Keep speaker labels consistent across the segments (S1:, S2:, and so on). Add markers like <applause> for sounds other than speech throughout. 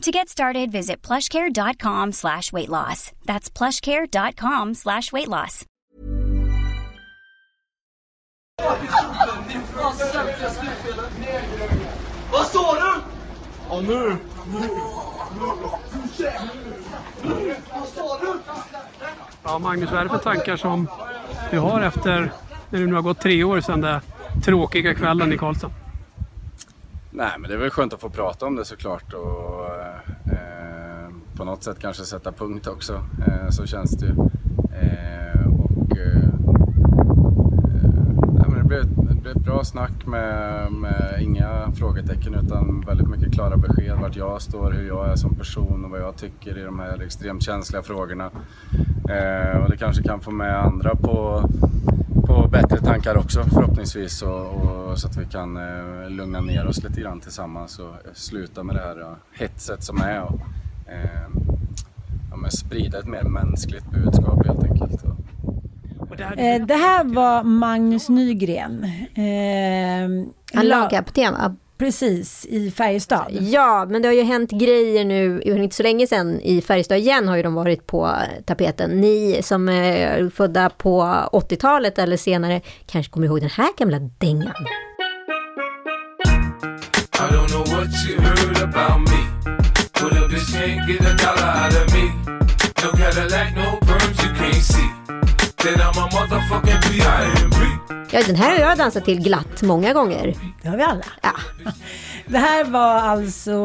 S1: To get started, visit plushcare.com slash weight loss. That's plushcare.com slash weight loss.
S2: Vad sa du?
S3: Ja, nu.
S2: Vad sa du?
S3: Ja, Magnus, vad är det för tankar som du har efter när det nu har gått tre år sedan den tråkiga kvällen i Karlstad?
S4: Nej, men det är väl skönt att få prata om det såklart och eh, på något sätt kanske sätta punkt också. Eh, så känns det ju. Eh, och, eh, eh, nej, men det, blev, det blev ett bra snack med, med inga frågetecken utan väldigt mycket klara besked vart jag står, hur jag är som person och vad jag tycker i de här extremt känsliga frågorna. Eh, och det kanske kan få med andra på på bättre tankar också förhoppningsvis och, och så att vi kan eh, lugna ner oss lite grann tillsammans och sluta med det här ja, hetset som är och eh, ja, men sprida ett mer mänskligt budskap helt enkelt. Och,
S5: Eh, det här var Magnus Nygren. Eh,
S6: Han
S5: la-
S6: lagar på tema.
S5: Precis, i Färjestad.
S6: Ja, men det har ju hänt grejer nu, inte så länge sedan, i Färjestad igen har ju de varit på tapeten. Ni som är födda på 80-talet eller senare kanske kommer ihåg den här gamla dängan.
S7: I Then I'm a motherfucking B.I.M.B.
S6: Ja, den här har jag dansat till glatt många gånger.
S5: Det har vi alla.
S6: Ja. <laughs>
S5: Det här var alltså,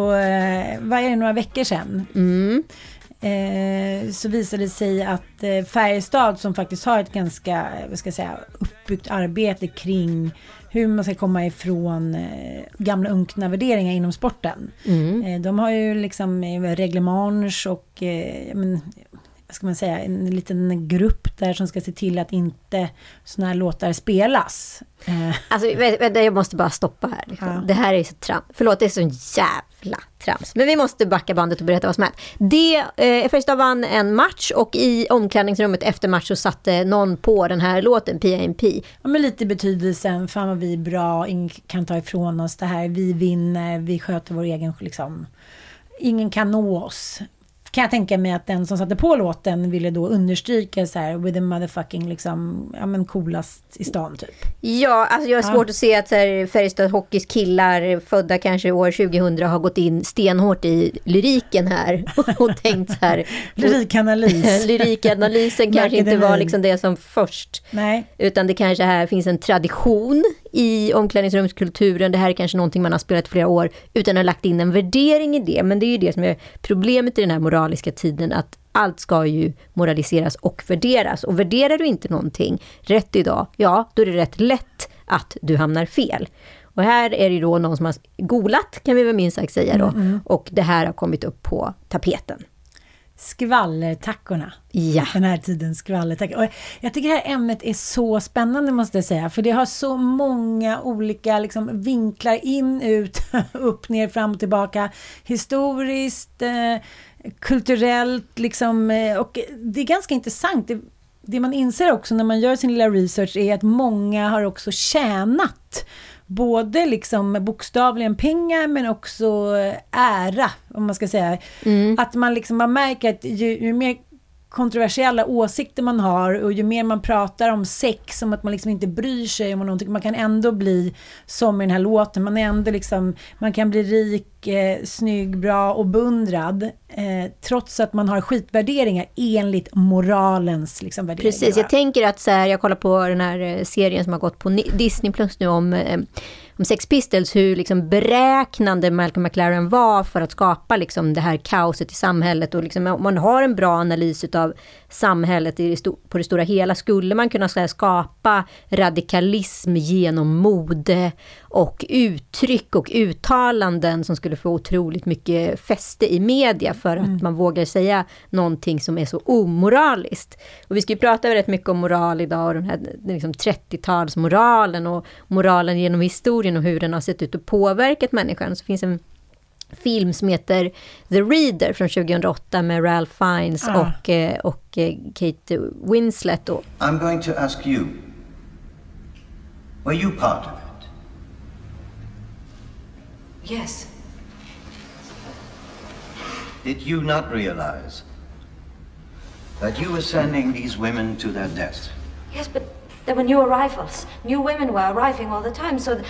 S5: vad är det, några veckor sedan.
S6: Mm.
S5: Eh, så visade det sig att eh, Färjestad som faktiskt har ett ganska, eh, vad ska jag säga, uppbyggt arbete kring hur man ska komma ifrån eh, gamla unkna värderingar inom sporten.
S6: Mm.
S5: De har ju liksom reglements och men, ska man säga, en liten grupp där som ska se till att inte sådana här låtar spelas. Eh,
S6: Alltså, vä- vänta, jag måste bara stoppa här. Liksom.
S5: Ja.
S6: Det här är så trams. Förlåt, det är så jävla trams. Men vi måste backa bandet och berätta vad som hänt. Det, eh, Färjestad vann en match och i omklädningsrummet efter match så satte någon på den här låten, PIMP.
S5: Ja, men lite betydelsen, fan vad vi är bra, ingen kan ta ifrån oss det här, vi vinner, vi sköter vår egen, liksom, ingen kan nå oss. Kan jag tänka mig att den som satte på låten ville då understryka så här, with the motherfucking, liksom, ja men coolast i stan typ.
S6: Ja, alltså jag har
S5: Ja.
S6: svårt att se att Färjestad Hockeys killar födda kanske år 2000 har gått in stenhårt i lyriken här och tänkt så här. <laughs>
S5: Lyrikanalys. <laughs>
S6: Lyrikanalysen kanske inte var liksom det som först.
S5: Nej.
S6: Utan det kanske här finns en tradition i omklädningsrumskulturen. Det här är kanske någonting man har spelat flera år utan att ha lagt in en värdering i det. Men det är ju det som är problemet i den här moraliska tiden. Att allt ska ju moraliseras och värderas. Och värderar du inte någonting rätt idag, ja, då är det rätt lätt att du hamnar fel. Och här är det ju då någon som har golat, kan vi väl minst sagt säga då.
S5: Mm, mm.
S6: Och det här har kommit upp på tapeten.
S5: Skvallertackorna.
S6: Ja.
S5: Den här tidens skvallertackor. Och jag tycker det här ämnet är så spännande måste jag säga. För det har så många olika liksom, vinklar in, ut, <laughs> upp, ner, fram och tillbaka. Historiskt, eh, kulturellt liksom. Eh, och det är ganska intressant. Det, det man inser också när man gör sin lilla research är att många har också tjänat både liksom bokstavligen pengar men också eh, ära, om man ska säga. Att man liksom man märker att ju, ju mer kontroversiella åsikter man har och ju mer man pratar om sex, som att man liksom inte bryr sig om någonting, man kan ändå bli som i den här låten, man är ändå liksom, man kan bli rik, eh, snygg, bra och beundrad, eh, trots att man har skitvärderingar enligt moralens liksom, värderingar.
S6: Precis, jag tänker att så här, jag kollar på den här eh, serien som har gått på Disney Plus nu om eh, om Sex Pistols, hur liksom beräknande Malcolm McLaren var för att skapa liksom det här kaoset i samhället. Och liksom, om man har en bra analys utav samhället på det stora hela, skulle man kunna skapa radikalism genom mode och uttryck och uttalanden som skulle få otroligt mycket fäste i media för att mm. man vågar säga någonting som är så omoraliskt. Och vi ska ju prata rätt mycket om moral idag och den här liksom 30-talsmoralen och moralen genom historien och hur den har sett ut och påverkat människan. Så finns en film som heter The Reader från 2008 med Ralph Fiennes ah. och, eh, och eh, Kate Winslet. Då.
S8: I'm going to ask you, were you part of it?
S9: Yes.
S8: Did you not realize that you were sending these women to their death?
S9: Yes, but there were new arrivals. New women were arriving all the time, so the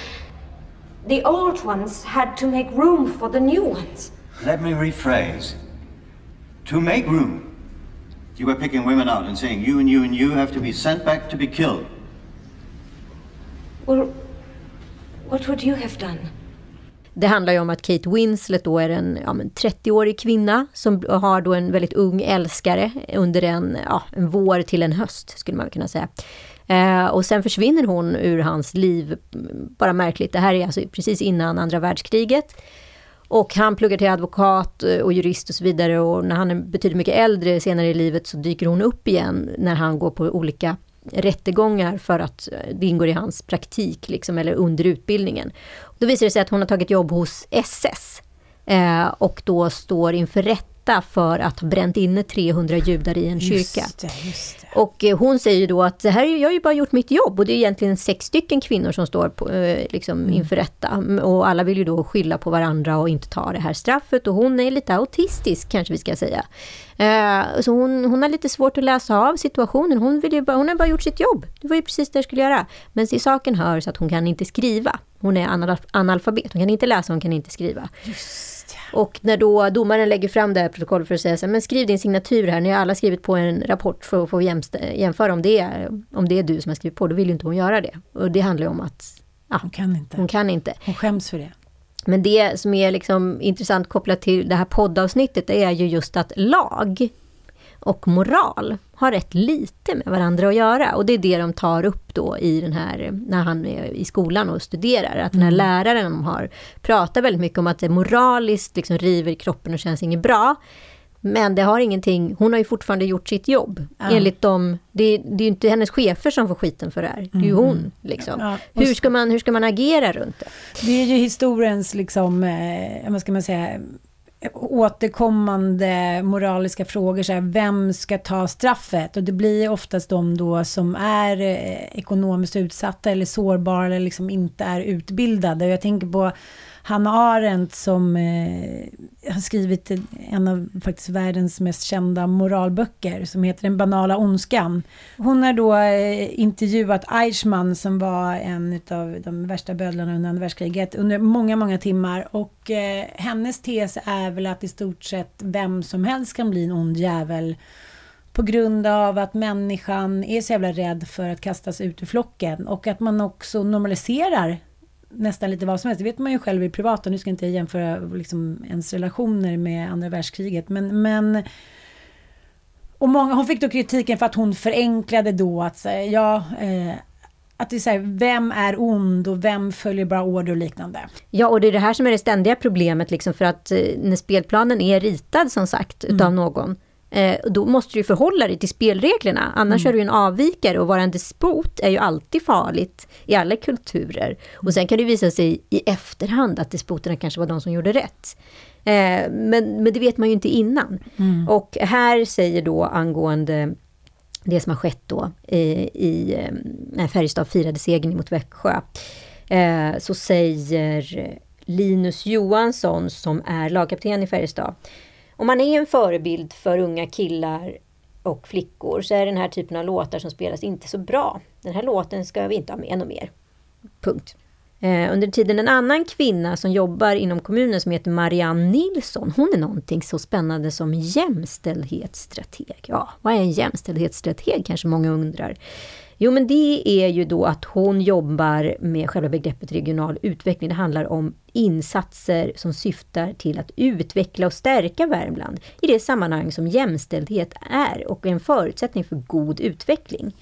S9: old ones had to make room for the new ones.
S8: Let me rephrase. To make room, you were picking women out and saying, you and you and you have to be sent back to be killed.
S9: Well, what would you have done?
S6: Det handlar ju om att Kate Winslet då är en ja, 30-årig kvinna som har då en väldigt ung älskare under en, ja, en vår till en höst, skulle man kunna säga. Eh, och sen försvinner hon ur hans liv, mm, bara märkligt. Det här är alltså precis innan andra världskriget. Och han pluggar till advokat eh, och jurist och så vidare och när han är betydligt mycket äldre senare i livet så dyker hon upp igen när han går på olika rättegångar för att eh, det ingår i hans praktik liksom, eller under utbildningen. Då visar det sig att hon har tagit jobb hos SS eh, och då står inför rätt rätta för att ha bränt inne 300 judar i en kyrka. Just det, just det. Och eh, hon säger då att det här, jag har ju bara gjort mitt jobb och det är egentligen sex stycken kvinnor som står på, eh, liksom mm. inför rätta. Och alla vill ju då skylla på varandra och inte ta det här straffet och hon är lite autistisk kanske vi ska säga. Uh, så hon, hon har lite svårt att läsa av situationen. Hon, vill ju bara, hon har bara gjort sitt jobb. Det var ju precis det jag skulle göra. Men till saken hör så att hon kan inte skriva. Hon är analfabet. Hon kan inte läsa, hon kan inte skriva. Just och när då domaren lägger fram det här protokollet för att säga så här, men skriv din signatur här, ni har alla skrivit på en rapport för att få jämföra om det, är, om det är du som har skrivit på, då vill ju inte hon göra det. Och det handlar ju om att
S5: ja, hon kan inte.
S6: Hon kan inte.
S5: Hon skäms för det.
S6: Men det som är liksom intressant kopplat till det här poddavsnittet är ju just att lag och moral har rätt lite med varandra att göra. Och det är det de tar upp då i den här, när han är i skolan och studerar. Att den här mm. läraren har pratat väldigt mycket om att det moraliskt liksom river i kroppen och känns inget bra. Men det har ingenting, hon har ju fortfarande gjort sitt jobb. Ja. Enligt dem, det, det är ju inte hennes chefer som får skiten för det här. Det är ju mm. hon. Liksom. Ja. Hur, ska man, hur ska man agera runt det?
S5: Det är ju historiens, liksom, eh, vad ska man säga, återkommande moraliska frågor. Så här, vem ska ta straffet? Och det blir oftast de då som är eh, ekonomiskt utsatta eller sårbara eller liksom inte är utbildade. Och jag tänker på Hanna Arendt som eh, har skrivit en av faktiskt världens mest kända moralböcker som heter Den banala ondskan. Hon har då eh, intervjuat Eichmann som var en av de värsta bödlarna under andra världskriget under många, många timmar. Och eh, hennes tes är väl att i stort sett vem som helst kan bli en ond jävel på grund av att människan är så jävla rädd för att kastas ut ur flocken och att man också normaliserar nästan lite vad som helst. Det vet man ju själv i privata. Nu ska inte jag jämföra liksom ens relationer med andra världskriget. Men, men och många, hon fick då kritiken för att hon förenklade då att säga, ja, eh, att det är så här, vem är ond och vem följer bara order och liknande.
S6: Ja, och det är det här som är det ständiga problemet, liksom, för att eh, när spelplanen är ritad som sagt, mm. utav någon, eh, då måste du förhålla dig till spelreglerna. Annars mm. är du en avvikare och vara en despot är ju alltid farligt i alla kulturer. Och sen kan det visa sig i efterhand att despoterna kanske var de som gjorde rätt. Eh, men, men det vet man ju inte innan. Mm. Och här säger då angående det som har skett då i, i eh, när Färjestad firade segern mot Växjö. Eh, så säger Linus Johansson som är lagkapten i Färjestad om man är en förebild för unga killar och flickor så är den här typen av låtar som spelas inte så bra. Den här låten ska vi inte ha med något mer. Punkt. Eh, under tiden en annan kvinna som jobbar inom kommunen som heter Marianne Nilsson, hon är någonting så spännande som jämställdhetsstrateg. Ja, vad är en jämställdhetsstrateg kanske många undrar. Jo, men det är ju då att hon jobbar med själva begreppet regional utveckling. Det handlar om insatser som syftar till att utveckla och stärka Värmland i det sammanhang som jämställdhet är och är en förutsättning för god utveckling.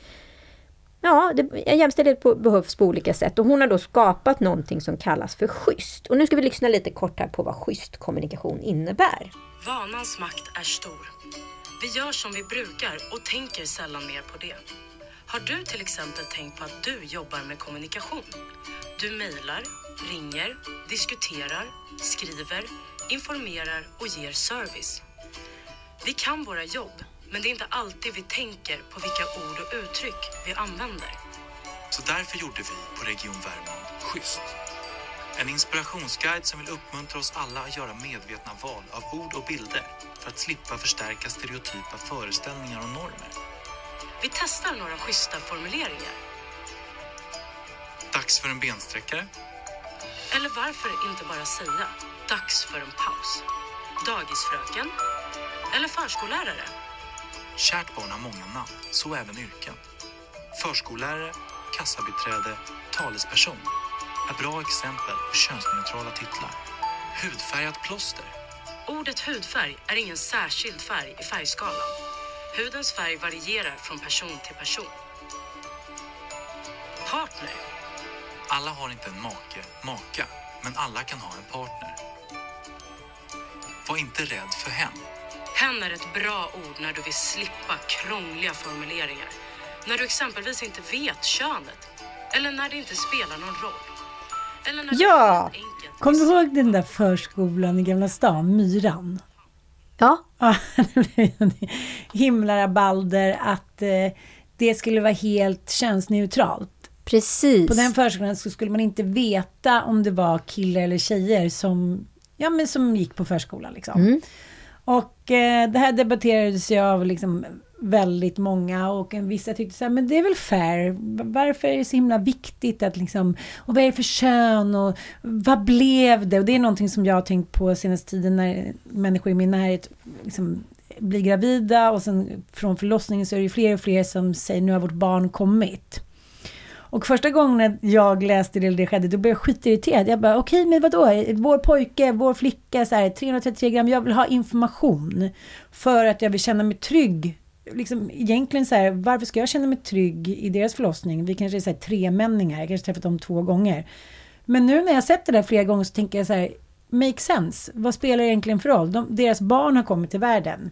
S6: Ja, det, jämställdhet på, behövs på olika sätt och hon har då skapat någonting som kallas för schysst. Och nu ska vi lyssna lite kort här på vad schysst kommunikation innebär.
S10: Vanans makt är stor. Vi gör som vi brukar och tänker sällan mer på det. Har du till exempel tänkt på att du jobbar med kommunikation? Du mejlar, ringer, diskuterar, skriver, informerar och ger service. Vi kan våra jobb, men det är inte alltid vi tänker på vilka ord och uttryck vi använder.
S11: Så därför gjorde vi på Region Värmland Schysst. En inspirationsguide som vill uppmuntra oss alla att göra medvetna val av ord och bilder för att slippa förstärka stereotypa föreställningar och normer.
S10: Vi testar några schyssta formuleringar.
S11: Dags för en bensträckare?
S10: Eller varför inte bara säga dags för en paus? Dagisfröken? Eller förskollärare?
S11: Kärt barn har många namn, så även yrken. Förskollärare, kassabiträde, talesperson är bra exempel på könsneutrala titlar. Hudfärgat plåster.
S10: Ordet hudfärg är ingen särskild färg i färgskalan. Hudens färg varierar från person till person. Partner.
S11: Alla har inte en make, maka, men alla kan ha en partner. Var inte rädd för hen.
S10: Hen är ett bra ord när du vill slippa krångliga formuleringar. När du exempelvis inte vet könet. Eller när det inte spelar någon roll. Eller när
S5: Ja! Kommer du ihåg den där förskolan i Gamla stan, Myran?
S6: Ja.
S5: Ja, <laughs> det blev en himla rabalder att eh, det skulle vara helt könsneutralt.
S6: Precis.
S5: På den förskolan så skulle man inte veta om det var killar eller tjejer som, ja, men som gick på förskolan. Liksom.
S6: Mm.
S5: Och eh, det här debatterades ju av liksom väldigt många och en vissa tyckte så här, men det är väl fair. Varför är det så himla viktigt att liksom, och vad är det för kön och vad blev det? Och det är någonting som jag har tänkt på senaste tiden när människor i min närhet liksom blir gravida och sen från förlossningen så är det ju fler och fler som säger nu har vårt barn kommit. Och första gången jag läste det, eller det skedde, då blev jag skitirriterad. Jag bara, okej, men vadå? Vår pojke, vår flicka, så här, 333 gram, jag vill ha information. För att jag vill känna mig trygg. Liksom, egentligen så här, varför ska jag känna mig trygg i deras förlossning? Vi kanske är så här, tre männingar, jag kanske träffat dem två gånger. Men nu när jag sett det där flera gånger så tänker jag så här, make sense. Vad spelar det egentligen för roll? De, deras barn har kommit till världen.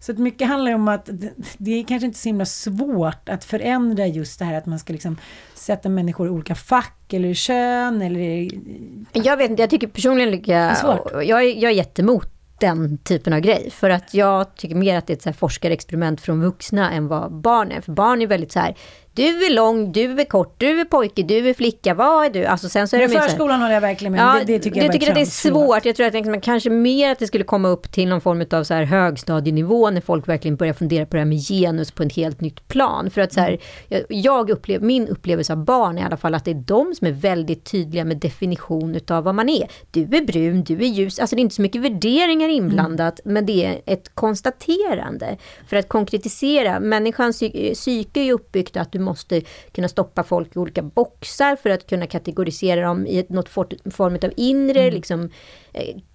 S5: Så att mycket handlar om att det, det är kanske inte så himla svårt att förändra just det här att man ska liksom sätta människor i olika fack eller kön eller
S6: Jag vet inte, jag tycker personligen
S5: svårt.
S6: jag, är- jag är jättemot den typen av grej. För att jag tycker mer att det är ett så här forskarexperiment från vuxna än vad barn är. För barn är väldigt så här, du är lång, du är kort, du är pojke, du är flicka, vad är du? Alltså sen så är
S5: Men
S6: det
S5: förskolan håller jag verkligen med.
S6: Ja,
S5: det, det tycker jag
S6: jag tycker att det är svårt. Jag tror att liksom, kanske mer att det skulle komma upp till någon form av så här högstadienivå när folk verkligen börjar fundera på det här med genus på ett helt nytt plan. För att så här, jag, jag upplever, min upplevelse av barn är i alla fall att det är de som är väldigt tydliga med definition utav vad man är. Du är brun, du är ljus. Alltså det är inte så mycket värderingar inblandat, men det är ett konstaterande. För att konkretisera, människans psy- psyke är ju uppbyggt att du måste kunna stoppa folk i olika boxar för att kunna kategorisera dem i något for- form av inre liksom, eh,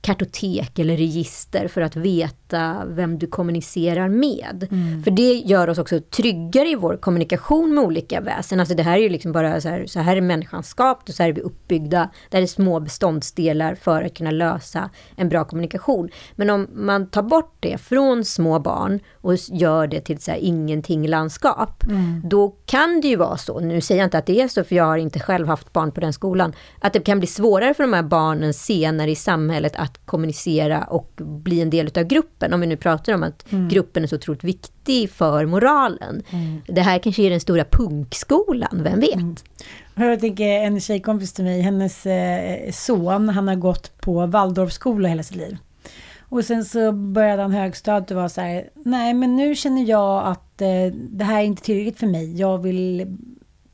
S6: kartotek eller register för att veta vem du kommunicerar med.
S5: Mm.
S6: För det gör oss också tryggare i vår kommunikation med olika väsen. Alltså det här är ju liksom bara så här, så här är människan skapt och så här är vi uppbyggda. Det här är små beståndsdelar för att kunna lösa en bra kommunikation. Men om man tar bort det från små barn och gör det till så här ingenting-landskap,
S5: Mm.
S6: då kan det ju vara så, nu säger jag inte att det är så för jag har inte själv haft barn på den skolan, att det kan bli svårare för de här barnen senare i samhället att kommunicera och bli en del av gruppen. Om vi nu pratar om att
S5: Mm.
S6: gruppen är så otroligt viktig för moralen. Det här kanske är den stora punkskolan, vem vet?
S5: Mm. Jag tänker en tjejkompis till mig, hennes eh, son, han har gått på Waldorfskola hela sitt liv. Och sen så började han högstadiet och var så här, nej men nu känner jag att eh, det här är inte tillräckligt för mig. Jag vill,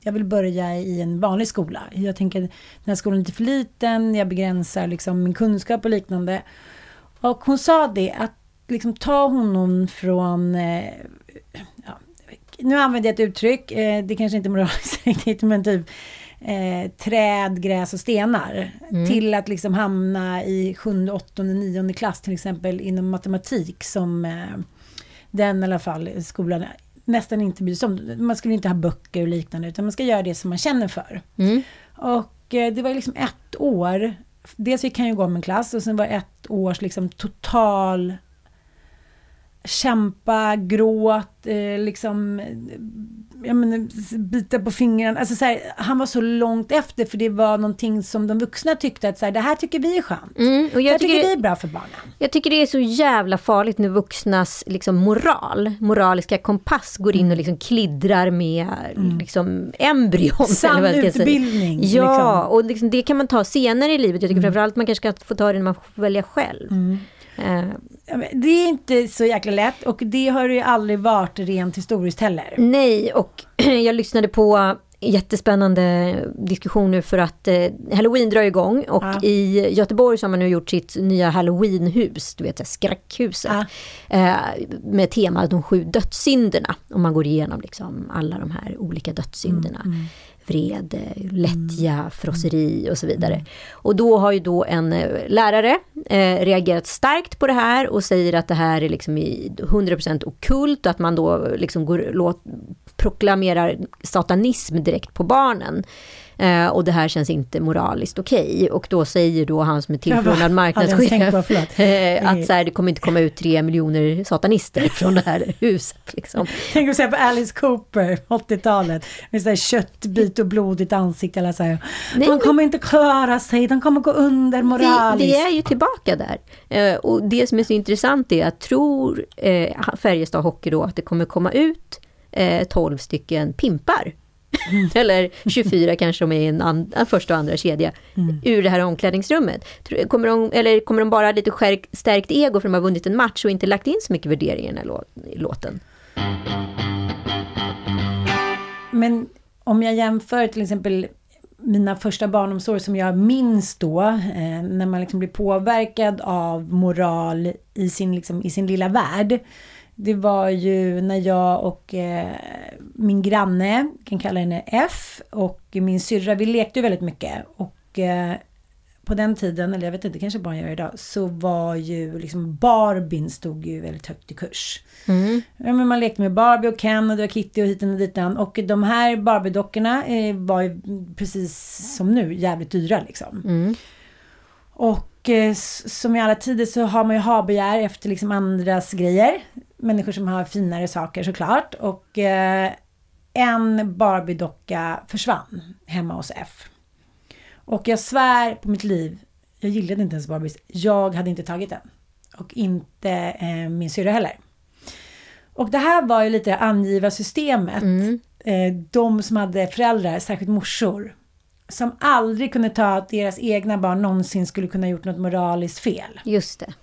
S5: jag vill börja i en vanlig skola. Jag tänker, den här skolan är lite för liten, jag begränsar liksom min kunskap och liknande. Och hon sa det, att liksom ta honom från, eh, ja, nu använder jag ett uttryck, eh, det kanske inte är moraliskt <laughs> riktigt, men typ eh, träd, gräs och stenar.
S6: Mm.
S5: Till att liksom hamna i sjunde, åttonde, nionde klass till exempel inom matematik som eh, den i alla fall skolan nästan inte bryr sig om. Man skulle inte ha böcker och liknande utan man ska göra det som man känner för.
S6: Mm.
S5: Och eh, det var liksom ett år. Dels fick han ju gå om en klass och sen var ett års liksom total kämpa, gråt, eh, liksom eh, jag menar, bita på fingrarna. Alltså så här, han var så långt efter för det var någonting som de vuxna tyckte att så här, det här tycker vi är skönt.
S6: Mm, och
S5: det här
S6: jag
S5: tycker
S6: tycker,
S5: vi är bra för barnen.
S6: jag tycker det är så jävla farligt när vuxnas liksom, moral, moraliska kompass går in och liksom kliddrar med liksom, embryon.
S5: Sann
S6: jag
S5: utbildning,
S6: Ja,
S5: liksom.
S6: och liksom, det kan man ta senare i livet. Jag tycker framförallt man kanske ska få ta det när man får välja själv. Eh,
S5: Ja, men Det är inte så jäkla lätt och det har ju aldrig varit rent historiskt heller.
S6: Nej, och <clears throat> jag lyssnade på jättespännande diskussion nu för att eh, Halloween drar igång och
S5: Ja.
S6: i Göteborg så har man nu gjort sitt nya Halloweenhus, du vet skräckhuset. Eh, med temat de sju dödssynderna. Och man går igenom liksom alla de här olika dödssynderna. Vrede, lättja, frosseri och så vidare. Och då har ju då en eh, lärare eh, reagerat starkt på det här och säger att det här är liksom i 100% okult och att man då liksom går, låt, proklamerar satanism direkt på barnen. Eh, och det här känns inte moraliskt okej. Och då säger då han som är tillförordnad marknadschef <laughs> eh, att så här, det kommer inte komma ut tre miljoner satanister från det här <laughs> huset. Liksom.
S5: Tänk att säga på Alice Cooper, 80-talet, med sådär köttbit och blodigt ansikte. Eller så här.
S6: Nej,
S5: de
S6: men-
S5: kommer inte klara sig, de kommer gå under
S6: Vi,
S5: moraliskt.
S6: vi är ju tillbaka där. Eh, och det som är så intressant är att tror eh, Färjestad Hockey då att det kommer komma ut eh, 12 stycken pimpar. <laughs> Eller 24 kanske de är i en and, en första och andra kedja. Ur det här omklädningsrummet. Kommer de, eller kommer de bara lite skärk, stärkt ego för att de har vunnit en match och inte lagt in så mycket värderingar i den här lå- i låten?
S5: Men om jag jämför till exempel mina första barnomsorg som jag minns då, eh, när man liksom blir påverkad av moral i sin, liksom, i sin lilla värld. Det var ju när jag och eh, min granne, kan kalla henne F, och min syrra, vi lekte ju väldigt mycket. Och eh, på den tiden, eller jag vet inte, kanske bara gör idag, så var ju liksom Barbien stod ju väldigt högt i kurs. Ja, men man lekte med Barbie och Ken och det var Kitty och hiten och ditan. Och de här Barbie-dockorna eh, var ju precis som nu jävligt dyra liksom. Och eh, s- som i alla tider så har man ju ha-begär efter liksom andras grejer. Människor som har finare saker såklart. Och eh, en Barbie-docka försvann hemma hos F. Och jag svär på mitt liv, jag gillade inte ens Barbies. Jag hade inte tagit den. Och inte eh, min syrra heller. Och det här var ju lite angiva systemet. Eh, de som hade föräldrar, särskilt morsor, som aldrig kunde ta att deras egna barn någonsin skulle kunna gjort något moraliskt fel.
S6: Just det.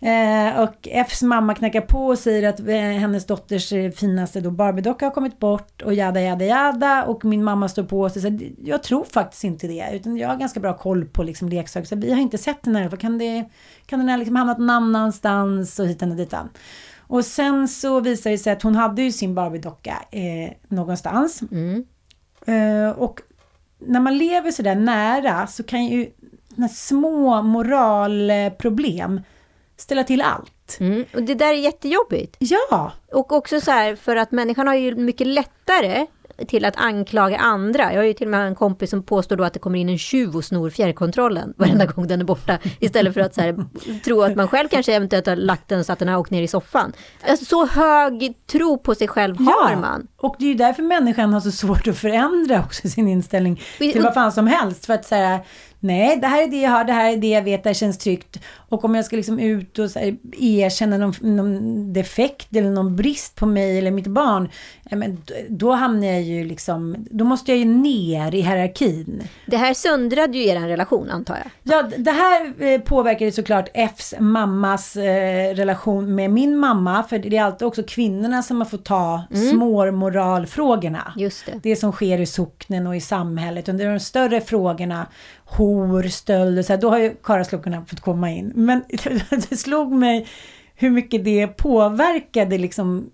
S5: Eh, och Fs mamma knackar på och säger att eh, hennes dotters eh, finaste då Barbie-docka har kommit bort och jada jada jada och min mamma står på och säger jag tror faktiskt inte det utan jag har ganska bra koll på liksom leksaker så vi har inte sett den här för kan, det, kan den ha liksom hamnat någon annanstans och hitan och ditan. Och sen så visar det sig att hon hade ju sin Barbie-docka eh, någonstans. Eh, och när man lever sådär nära så kan ju små moralproblem ställa till allt.
S6: Mm. Och det där är jättejobbigt.
S5: Ja!
S6: Och också så här, för att människan har ju mycket lättare till att anklaga andra. Jag har ju till och med en kompis som påstår då att det kommer in en tjuv och snor fjärrkontrollen varenda gång den är borta. Istället för att så här, tro att man själv kanske eventuellt har lagt den så att den har åkt ner i soffan. Alltså, så hög tro på sig själv har man.
S5: Och det är ju därför människan har så svårt att förändra också sin inställning till vad fan som helst. För att så här, Nej, det här är det jag har, det här är det jag vet, det här känns tryggt. Och om jag ska liksom ut och här, erkänna någon, någon defekt eller någon brist på mig eller mitt barn, men då hamnar jag ju liksom, då måste jag ju ner i hierarkin.
S6: Det här söndrade ju er relation antar jag.
S5: Ja, det här eh, påverkade såklart Fs mammas eh, relation med min mamma. För det är alltid också kvinnorna som har fått ta
S6: Mm.
S5: småmoralfrågorna.
S6: Just det.
S5: Det som sker i socknen och i samhället. Under de större frågorna, hor, stöld och så här, då har ju karlaslockorna fått komma in. Men <laughs> det slog mig hur mycket det påverkade liksom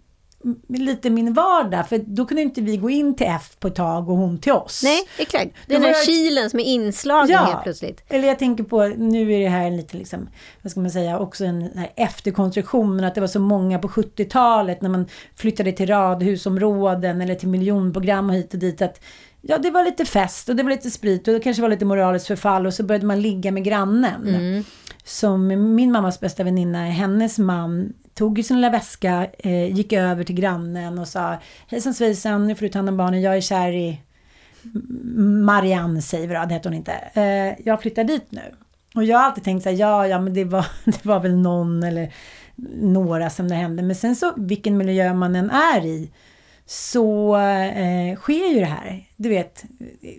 S5: lite min vardag. För då kunde inte vi gå in till F på ett tag och hon till oss.
S6: Nej, exakt.
S5: Då
S6: Den
S5: var
S6: här kilen som är inslagen helt plötsligt.
S5: eller jag tänker på, nu är det här lite liksom, vad ska man säga, också en den här efterkonstruktion, att det var så många på 70-talet när man flyttade till radhusområden eller till miljonprogram och hit och dit att Ja, det var lite fest och det var lite sprit och det kanske var lite moraliskt förfall och så började man ligga med grannen.
S6: Mm.
S5: Som min mammas bästa väninna, hennes man, tog ju sin lilla väska, eh, gick över till grannen och sa Hejsan svejsan, nu får du ta hand om barnen, jag är kär i Marianne säger vi då, det heter hon inte. Eh, jag flyttar dit nu. Och jag har alltid tänkt så här, ja, ja, men det var, <laughs> det var väl någon eller några som det hände. Men sen så, vilken miljö man än är i, så eh, sker ju det här. Du vet,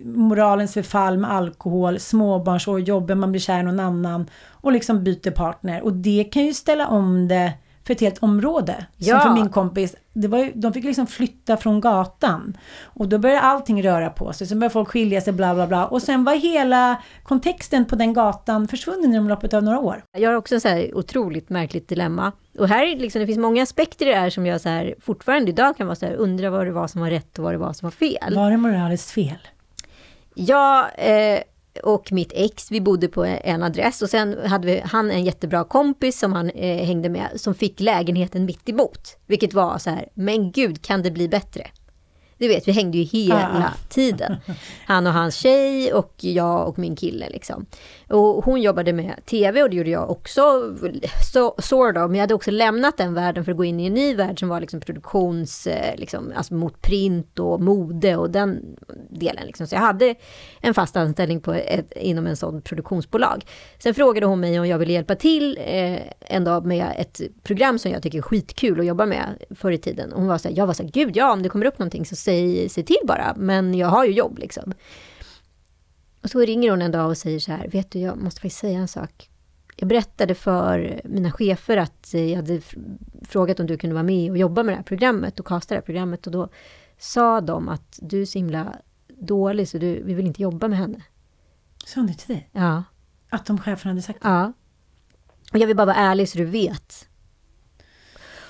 S5: moralens förfall med alkohol, småbarnsår, jobben, man blir kär i någon annan och liksom byter partner. Och det kan ju ställa om det för ett helt område.
S6: Ja.
S5: Som för min kompis, det var ju, de fick liksom flytta från gatan. Och då började allting röra på sig. Sen började folk skilja sig, bla bla bla. Och sen var hela kontexten på den gatan försvunnen inom loppet av några år.
S6: Jag har också så här otroligt märkligt dilemma. Och här är liksom, det finns många aspekter i det här som jag så här, fortfarande idag kan vara så här, undra vad det var som var rätt och vad det var som var fel.
S5: Var det moraliskt fel?
S6: Jag eh, och mitt ex, vi bodde på en adress och sen hade vi, han en jättebra kompis som han eh, hängde med som fick lägenheten mitt emot. Vilket var så här, men gud kan det bli bättre? Du vet, vi hängde ju hela
S5: Ah.
S6: tiden. <laughs> Han och hans tjej och jag och min kille liksom. Och hon jobbade med tv och det gjorde jag också, så, sort of. Men jag hade också lämnat den världen för att gå in i en ny värld som var liksom produktions, eh, liksom, alltså mot print och mode och den delen. Liksom. Så jag hade en fast anställning på ett, inom en sån produktionsbolag. Sen frågade hon mig om jag ville hjälpa till eh, en dag med ett program som jag tycker är skitkul att jobba med förr i tiden. Och hon var så här, jag var så här, gud ja, om det kommer upp någonting så säg, säg till bara, men jag har ju jobb liksom. Och så ringer hon en dag och säger så här, vet du, jag måste faktiskt säga en sak. Jag berättade för mina chefer att jag hade frågat om du kunde vara med och jobba med det här programmet och kasta det här programmet och då sa de att du är så himla dålig så du, vi vill inte jobba med henne.
S5: Sa hon det till dig?
S6: Ja.
S5: Att de cheferna hade sagt det?
S6: Ja. Och jag vill bara vara ärlig så du vet.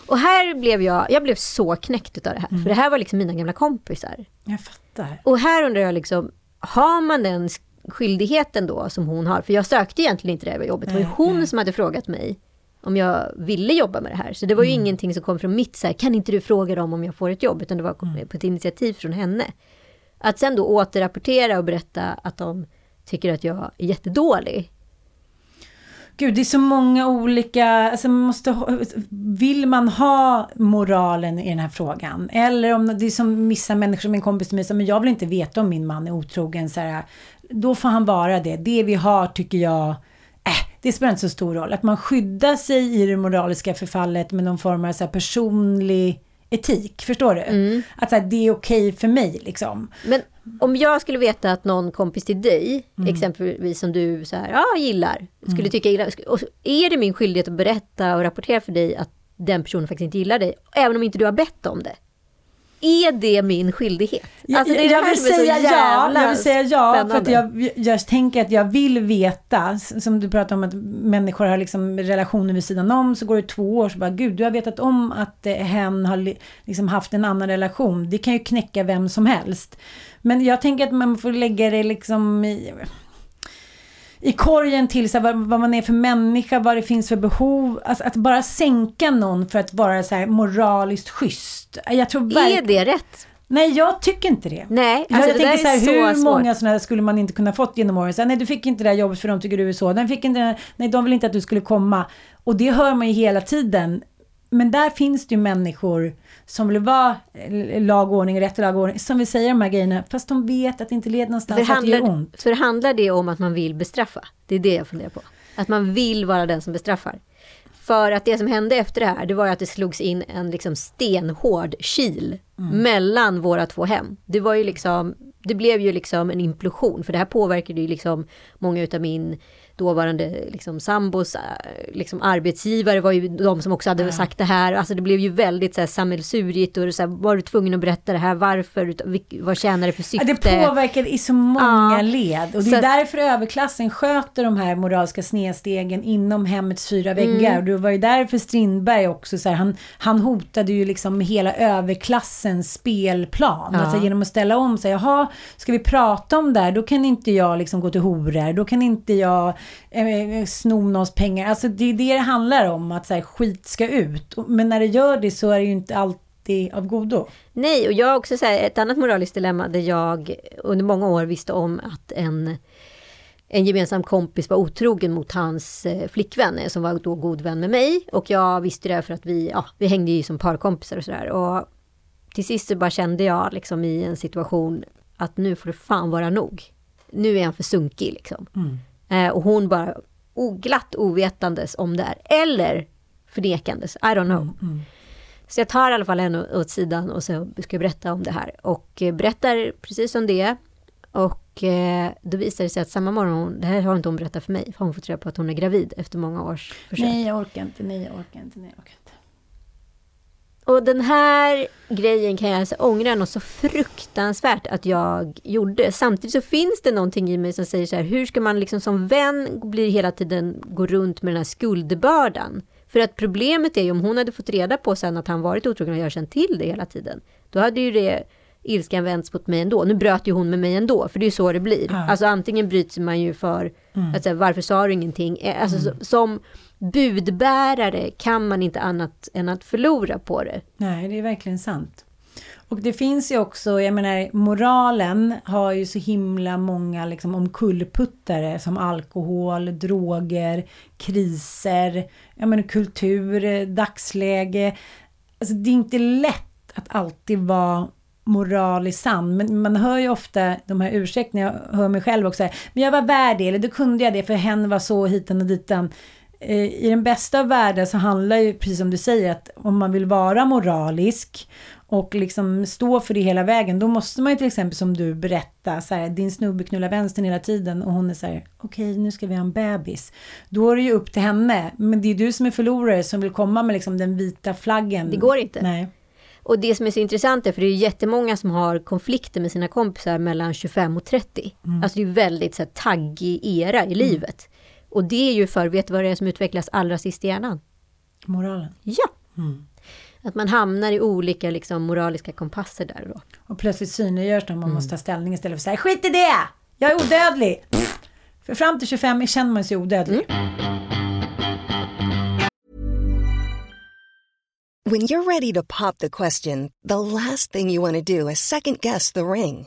S6: Och här blev jag, jag blev så knäckt utav det här. För det här var liksom mina gamla kompisar.
S5: Jag fattar.
S6: Och här undrar jag liksom, har man den sk- skyldigheten då som hon har? För jag sökte egentligen inte det här jobbet. Det var ju
S5: Nej,
S6: hon som hade frågat mig om jag ville jobba med det här. Så det var ju ingenting som kom från mitt så här, kan inte du fråga dem om jag får ett jobb? Utan det var på ett initiativ från henne. Att sen då återrapportera och berätta att de tycker att jag är jättedålig.
S5: Gud, det är så många olika... Alltså man måste vill man ha moralen i den här frågan? Eller om det är som vissa människor, som en kompis till mig, som men jag vill inte veta om min man är otrogen. Så här, då får han vara det. Det vi har tycker jag... Äh, det spelar inte så stor roll. Att man skyddar sig i det moraliska förfallet med någon form av så personlig etik. Förstår du? Att så här, det är okej för mig liksom.
S6: Men om jag skulle veta att någon kompis till dig,
S5: Mm.
S6: exempelvis som du så här, ja, gillar, skulle tycka illa, och är det min skyldighet att berätta och rapportera för dig att den personen faktiskt inte gillar dig, även om inte du har bett om det. Är det min skyldighet? Alltså, det är det
S5: jag,
S6: här
S5: vill säga ja, jag vill säga ja, för att
S6: spännande.
S5: jag, jag tänker att jag vill veta, som du pratar om att människor har liksom relationer vid sidan om, så går det två år, så bara gud, du har vetat om att eh, hen har li- liksom haft en annan relation. Det kan ju knäcka vem som helst. Men jag tänker att man får lägga det liksom i i korgen till så här, vad, vad man är för människa, vad det finns för behov. Alltså, att bara sänka någon för att vara så här moraliskt schysst. Jag tror
S6: Är det rätt?
S5: Nej, jag tycker inte det.
S6: Nej, alltså
S5: jag
S6: det
S5: tänker så här,
S6: är
S5: hur
S6: så
S5: många sådana här skulle man inte kunna fått genom åren? Så här, nej, du fick inte det här jobbet för de tycker du är så. Den fick inte, nej, de vill inte att du skulle komma. Och det hör man ju hela tiden. men där finns det ju människor som vill vara eh, lag och ordning, rätt och lag och ordning, som vill säga de här grejerna, fast de vet att det inte leder någonstans, att det gör ont.
S6: För handlar det om att man vill bestraffa? Det är det jag funderar på. Att man vill vara den som bestraffar. För att det som hände efter det här, det var ju att det slogs in en liksom stenhård kil mm. mellan våra två hem. Det var ju liksom, det blev ju liksom en implosion, för det här påverkade ju liksom många utav min dåvarande liksom, sambos eh, liksom, arbetsgivare var ju de som också hade ja. sagt det här. Alltså det blev ju väldigt så här, sammelsurigt och så här, var du tvungen att berätta det här, varför, vad tjänar det för syfte?
S5: Det påverkade i så många ja. led. Och det är så därför överklassen sköter de här moraliska snedstegen inom hemmets fyra väggar. Mm. Och det var ju därför Strindberg också, så här, han, han hotade ju liksom hela överklassens spelplan. Ja. Alltså genom att ställa om sig, jaha, ska vi prata om det här, då kan inte jag liksom gå till horor, då kan inte jag eh, sno någons pengar. Alltså det är det det handlar om, att så här, skit ska ut. Men när det gör det så är det ju inte alltid av godo.
S6: Nej, och jag har också så här, ett annat moraliskt dilemma där jag under många år visste om att en en gemensam kompis var otrogen mot hans eh, flickvän som var då god vän med mig. Och jag visste det för att vi, ja, vi hängde ju som parkompisar och sådär. Och till sist så bara kände jag liksom i en situation att nu får det fan vara nog. Nu är han för sunkig liksom. Mm. Eh, och hon bara oglatt ovetandes om det här. Eller förnekandes, I don't know. Mm, mm. Så jag tar i alla fall henne åt sidan och så ska jag berätta om det här. Och eh, berättar precis som det. Och eh, då visar det sig att samma morgon, det här har inte hon berättat för mig, för hon fått reda på att hon är gravid efter många års försök.
S5: Nej, jag orkar inte, nej, jag orkar inte, nej, jag orkar inte.
S6: Och den här grejen kan jag alltså ångra något så fruktansvärt att jag gjorde. Samtidigt så finns det någonting i mig som säger så här, hur ska man liksom som vän bli hela tiden gå runt med den här skuldbördan? För att problemet är ju om hon hade fått reda på sen att han varit otrogen och jag känt till det hela tiden. Då hade ju det ilskan vänts mot mig ändå. Nu bröt ju hon med mig ändå, för det är ju så det blir. Ja. Alltså antingen bryts man ju för mm. säga, varför sa du ingenting? Eh, alltså mm. som budbärare kan man inte annat än att förlora på det.
S5: Nej, det är verkligen sant. Och det finns ju också, jag menar, moralen har ju så himla många liksom omkullputtare som alkohol, droger, kriser, jag menar kultur, dagsläge. Alltså det är inte lätt att alltid vara moraliskt sann. Men man hör ju ofta de här ursäkterna, jag hör mig själv också, men jag var värd det, eller då kunde jag det för hen var så hitan och ditan. Eh, I den bästa av världar så handlar ju, precis som du säger, att om man vill vara moralisk och liksom stå för det hela vägen, då måste man ju till exempel som du berätta, så här, din snubbe knullar vänstern hela tiden och hon är så här, okej okay, nu ska vi ha en bebis. Då är det ju upp till henne, men det är du som är förlorare som vill komma med liksom den vita flaggen.
S6: Det går inte.
S5: Nej.
S6: Och det som är så intressant är, för det är jättemånga som har konflikter med sina kompisar mellan 25 och 30. Mm. Alltså det är väldigt så här, taggig era i mm. livet. Och det är ju för, vet du vad det är som utvecklas allra sist i hjärnan?
S5: Moralen?
S6: Ja! Mm. Att man hamnar i olika liksom, moraliska kompasser där då.
S5: Och plötsligt synliggörs när man mm. måste ta ställning istället för att säga skit i det! Jag är odödlig! <laughs> För fram till 25 känner man sig odödlig. Mm.
S12: When you're ready to pop the question, the last thing you want to do is second guess the ring.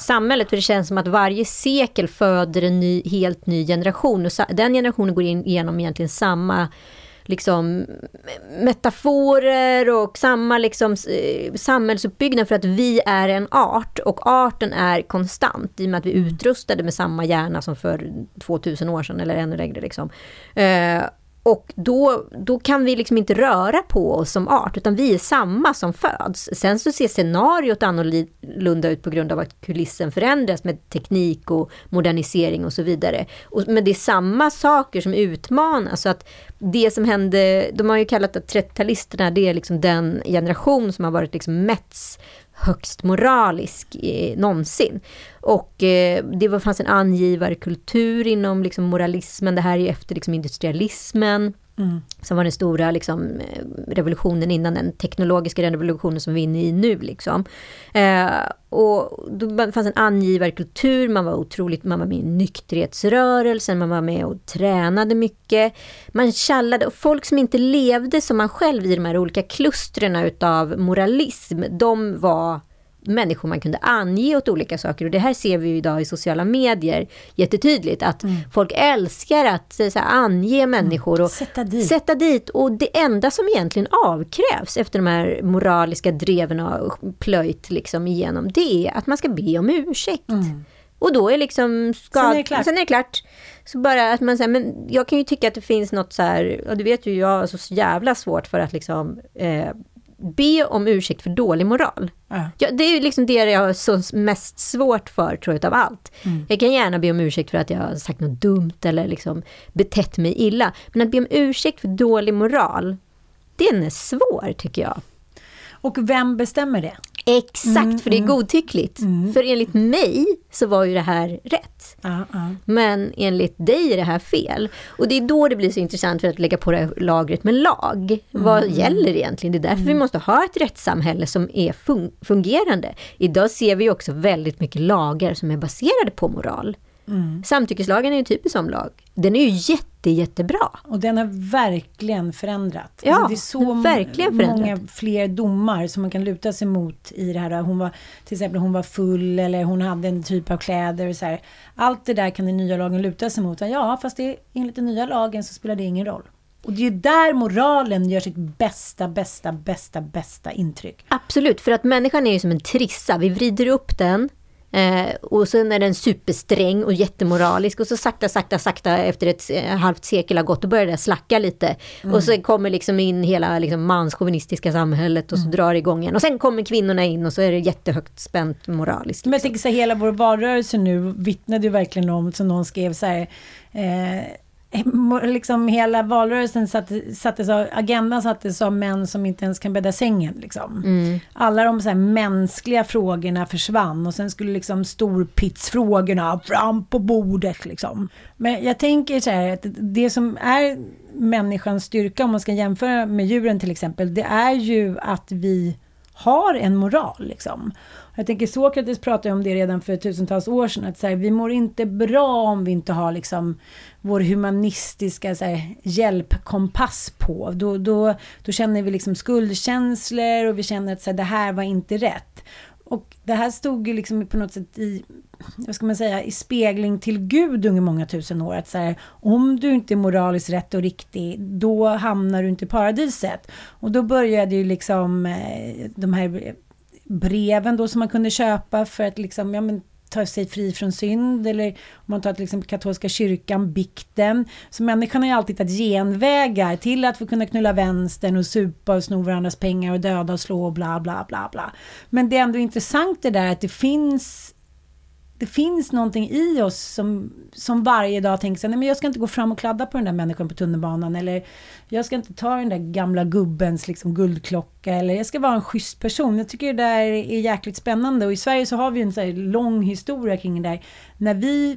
S6: Samhället. För det känns som att varje sekel föder en ny, helt ny generation. Och den generationen går in igenom egentligen samma liksom, metaforer och samma liksom, eh, samhällsuppbyggnad för att vi är en art och arten är konstant i och med att vi är utrustade med samma hjärna som för 2000 år sedan eller ännu längre. Liksom. Eh, och då, då kan vi liksom inte röra på oss som art, utan vi är samma som föds. Sen så ser scenariot annorlunda ut på grund av att kulissen förändras med teknik och modernisering och så vidare. Och, men det är samma saker som utmanas. Så att det som hände, de har ju kallat att 30-talisterna, det är liksom den generation som har varit liksom Mets högst moralisk eh, någonsin. Och eh, det var, fanns en angivarkultur inom liksom, moralismen. Det här är ju efter liksom, industrialismen.
S5: Mm.
S6: Som var den stora liksom, eh, revolutionen innan den teknologiska revolutionen som vi är inne i nu. Liksom. Eh, och då fanns en angivarkultur, man var otroligt, man var med i nykterhetsrörelsen, man var med och tränade mycket. Man kallade, och folk som inte levde som man själv i de här olika klustren utav moralism, de var människor man kunde ange åt olika saker. Och det här ser vi ju idag i sociala medier jättetydligt. Att
S5: Mm.
S6: folk älskar att så här, ange människor och
S5: Sätta dit.
S6: sätta dit. Och det enda som egentligen avkrävs efter de här moraliska dreven och plöjt liksom igenom, det är att man ska be om ursäkt. Och då är liksom skad...
S5: Sen är det klart.
S6: Sen är det klart. Så bara att man säger, men jag kan ju tycka att det finns något så här, och du vet ju jag har så jävla svårt för att liksom eh, be om ursäkt för dålig moral.
S5: Ja.
S6: Ja, det är liksom det jag har så mest svårt för, tror jag, utav allt.
S5: Mm.
S6: Jag kan gärna be om ursäkt för att jag har sagt något dumt eller liksom betett mig illa. Men att be om ursäkt för dålig moral, den är svår, tycker jag.
S5: Och vem bestämmer det?
S6: Exakt,
S5: Mm,
S6: för det är
S5: mm.
S6: godtyckligt. För enligt mig så var ju det här rätt.
S5: Ja, ja.
S6: Men enligt dig är det här fel. Och det är då det blir så intressant för att lägga på det här lagret med lag. Vad
S5: Mm.
S6: gäller egentligen? Det är därför vi måste ha ett rättssamhälle som är fun- fungerande. Idag ser vi också väldigt mycket lagar som är baserade på moral.
S5: Mm.
S6: Samtyckeslagen är ju typiskt som lag. Den är ju jätte, jättebra.
S5: Och den har verkligen förändrat.
S6: Ja,
S5: Alltså, det är så
S6: verkligen förändrat.
S5: många fler domar som man kan luta sig mot i det här. Hon var, till exempel hon var full eller hon hade en typ av kläder. Och så här. Allt det där kan den nya lagen luta sig mot. Ja, fast det, enligt den nya lagen så spelar det ingen roll. Och det är där moralen gör sitt bästa, bästa, bästa, bästa intryck.
S6: Absolut, för att människan är ju som en trissa. Vi vrider upp den eh, och sen är den supersträng och jättemoralisk och så sakta, sakta, sakta efter ett eh, halvt sekel har gått och börjar det slacka lite.
S5: Mm.
S6: Och så kommer liksom in hela liksom, manschauvinistiska samhället och så drar det igång igen. Och sen kommer kvinnorna in och så är det jättehögt spänt moraliskt.
S5: Men jag tänker så här, hela vår valrörelse nu vittnade ju verkligen om, som någon skrev så här, eh, liksom hela valrörelsen satte, sattes av, agendan sattes av män som inte ens kan bädda sängen. Liksom.
S6: Mm.
S5: Alla de så här mänskliga frågorna försvann och sen skulle liksom storpitsfrågorna fram på bordet. Liksom. Men jag tänker så här att det som är människans styrka om man ska jämföra med djuren till exempel, det är ju att vi har en moral. Liksom. Jag tänker Sokrates pratade om det redan för tusentals år sedan. Att så här, vi mår inte bra om vi inte har liksom, vår humanistiska så här, hjälpkompass på. Då, då, då känner vi liksom skuldkänslor och vi känner att så här, det här var inte rätt. Och det här stod ju liksom på något sätt i, vad ska man säga, i spegling till Gud under många tusen år. Att så här, om du inte är moraliskt rätt och riktig, då hamnar du inte i paradiset. Och då började ju liksom eh, de här breven då som man kunde köpa för att liksom, ja men ta sig fri från synd eller om man tar till exempel katolska kyrkan, bikten. Så människan har ju alltid hittat genvägar till att få kunna knulla vänstern och supa och sno varandras pengar och döda och slå och bla bla bla bla. Men det är ändå intressant det där att det finns det finns någonting i oss som, som varje dag tänker så här, nej men jag ska inte gå fram och kladda på den där människan på tunnelbanan eller jag ska inte ta den där gamla gubbens liksom guldklocka eller jag ska vara en schysst person. Jag tycker det där är jäkligt spännande och i Sverige så har vi en så här lång historia kring det där. När vi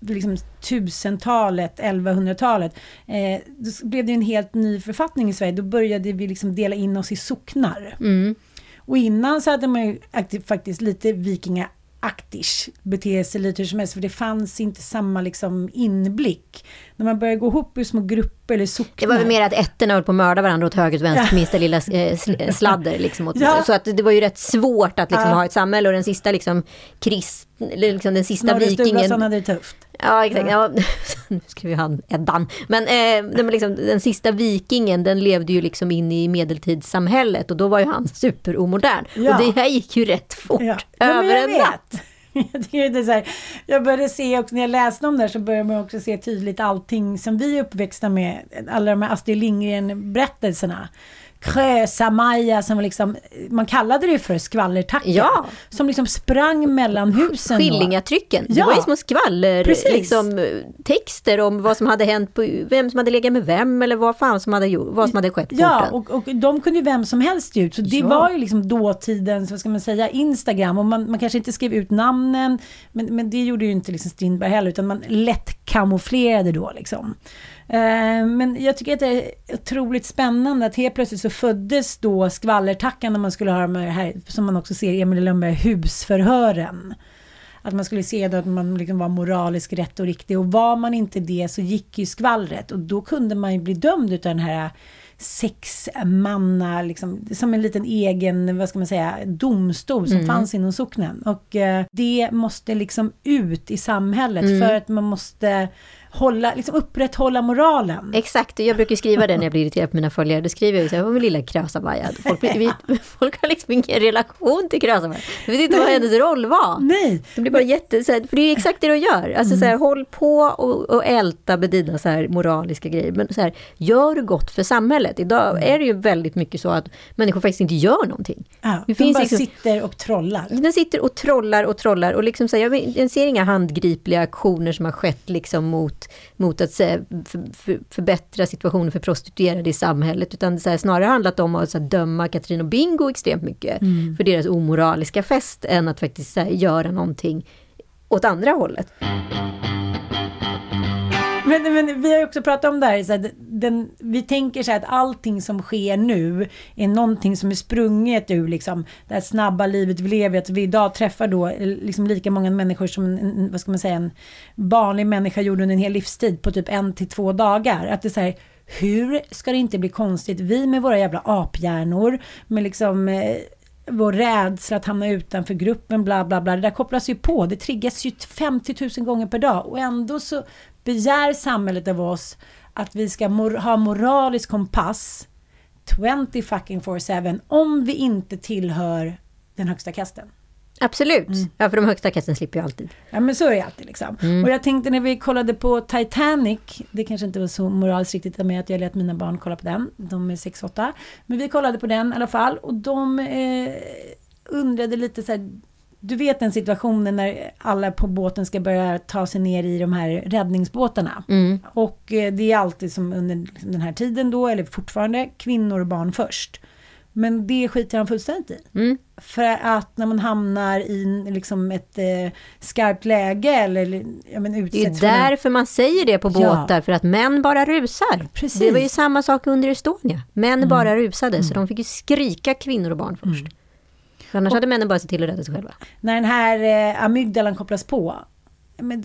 S5: liksom tusentalet, 1100-talet, eh, då blev det en helt ny författning i Sverige. Då började vi liksom dela in oss i socknar.
S6: Mm.
S5: Och innan så hade man ju faktiskt lite vikinga aktish bete sig lite hur som helst, för det fanns inte samma liksom inblick. När man började gå ihop i små grupper eller socknar.
S6: Det var väl mer att ettorna höll på att mörda varandra åt höger och vänster,
S5: Ja.
S6: minsta lilla eh, <laughs> sl- sladder. Liksom, åt,
S5: Ja.
S6: Så att det var ju rätt svårt att liksom,
S5: Ja.
S6: ha ett samhälle och den sista liksom, krist, liksom, den sista vikingen.
S5: Sturlason hade det tufft.
S6: Ja, exakt. Ja. <laughs> nu skriver han Eddan. Men, eh, liksom, den sista vikingen, den levde ju liksom in i medeltidssamhället och då var ju han superomodern.
S5: Ja.
S6: Och det här gick ju rätt fort
S5: Ja.
S6: Över en natt. <laughs>
S5: det är så här, jag började se också när jag läste om det här så började man också se tydligt allting som vi är uppväxta med. Alla de här Astrid Lindgren-berättelserna. Krösa-Maja som liksom, man kallade det för skvallertacka.
S6: Ja.
S5: Som liksom sprang mellan husen.
S6: Skillingatrycken. Det
S5: Ja.
S6: var ju små skvaller,
S5: Precis.
S6: liksom, texter om vad som hade hänt, på, vem som hade legat med vem eller vad fan som hade, vad som hade skett på
S5: Ja, och, och de kunde ju vem som helst ut. Så det
S6: Ja.
S5: var ju liksom dåtidens, vad ska man säga, Instagram. Och man, man kanske inte skrev ut namnen, men, men det gjorde ju inte liksom Strindberg heller, utan man lätt kamouflerade då liksom. Eh, men jag tycker att det är otroligt spännande att helt plötsligt så föddes då skvallertackan när man skulle ha de här, som man också ser i Emil i Lönneberga, husförhören. Att man skulle se då att man liksom var moraliskt rätt och riktig. Och var man inte det så gick ju skvallret. Och då kunde man ju bli dömd utav den här sexmanna, liksom, som en liten egen, vad ska man säga, domstol som
S6: Mm.
S5: fanns inom socknen. Och eh, det måste liksom ut i samhället
S6: Mm.
S5: för att man måste hålla, liksom upprätthålla moralen.
S6: Exakt, jag brukar skriva det när jag blir irriterad på mina följare. Då skriver jag så här, min lilla Krösa-Maja. Folk, vi- <laughs> folk har liksom ingen relation till Krösa-Maja. Jag vet inte vad hennes roll var.
S5: Nej.
S6: Det blir bara jätte, så här, för det är ju exakt det de gör. Alltså så här, håll på och, och älta med dina så här moraliska grejer. Men så här, gör gott för samhället. Idag är det ju väldigt mycket så att människor faktiskt inte gör någonting.
S5: Ja,
S6: Det
S5: de bara
S6: liksom-
S5: sitter och trollar.
S6: Den sitter och trollar och trollar och liksom så här, jag, jag ser inga handgripliga aktioner som har skett liksom mot, mot att här, för, för, förbättra situationen för prostituerade i samhället. Utan det här, snarare handlat om att här, döma Katrin och Bingo extremt mycket
S5: Mm.
S6: för deras omoraliska fest än att faktiskt här, göra någonting åt andra hållet.
S5: Men, men vi har ju också pratat om det här, så här den, vi tänker så här att allting som sker nu är någonting som är sprunget ur liksom, det här snabba livet vi lever, att vi idag träffar då eh, liksom lika många människor som en, en, vad ska man säga, en vanlig människa gjorde under en hel livstid på typ en till två dagar. Att det är så här, hur ska det inte bli konstigt? Vi med våra jävla aphjärnor, med liksom eh, vår rädsla att hamna utanför gruppen, bla bla bla. Det där kopplas ju på. Det triggas ju 50 000 gånger per dag. Och ändå så begär samhället av oss att vi ska mor- ha moralisk kompass 20 fucking 4-7 om vi inte tillhör den högsta kasten.
S6: Absolut, ja, för de högsta kasten slipper ju alltid.
S5: Ja men så är det alltid liksom.
S6: Mm.
S5: Och jag tänkte när vi kollade på Titanic, det kanske inte var så moraliskt riktigt med att jag lät mina barn kolla på den, de är 6-8. Men vi kollade på den i alla fall och de eh, undrade lite så här, du vet den situationen när alla på båten ska börja ta sig ner i de här räddningsbåtarna.
S6: Mm.
S5: Och eh, det är alltid som under den här tiden då, eller fortfarande, kvinnor och barn först. Men det skiter han fullständigt i.
S6: Mm.
S5: För att när man hamnar i liksom ett eh, skarpt läge eller ja, men
S6: Det är
S5: en-
S6: därför man säger det på
S5: Ja.
S6: båtar, för att män bara rusar.
S5: Precis.
S6: Det var ju samma sak under Estonia. Män
S5: Mm.
S6: bara rusade, så de fick ju skrika kvinnor och barn först. Annars hade männen bara sett till att rädda sig själva.
S5: när den här eh, amygdalan kopplas på, men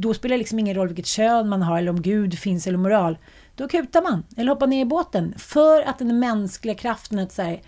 S5: då spelar det liksom ingen roll vilket kön man har eller om Gud finns eller moral. Då kutar man eller hoppar ner i båten för att den mänskliga kraften att så här,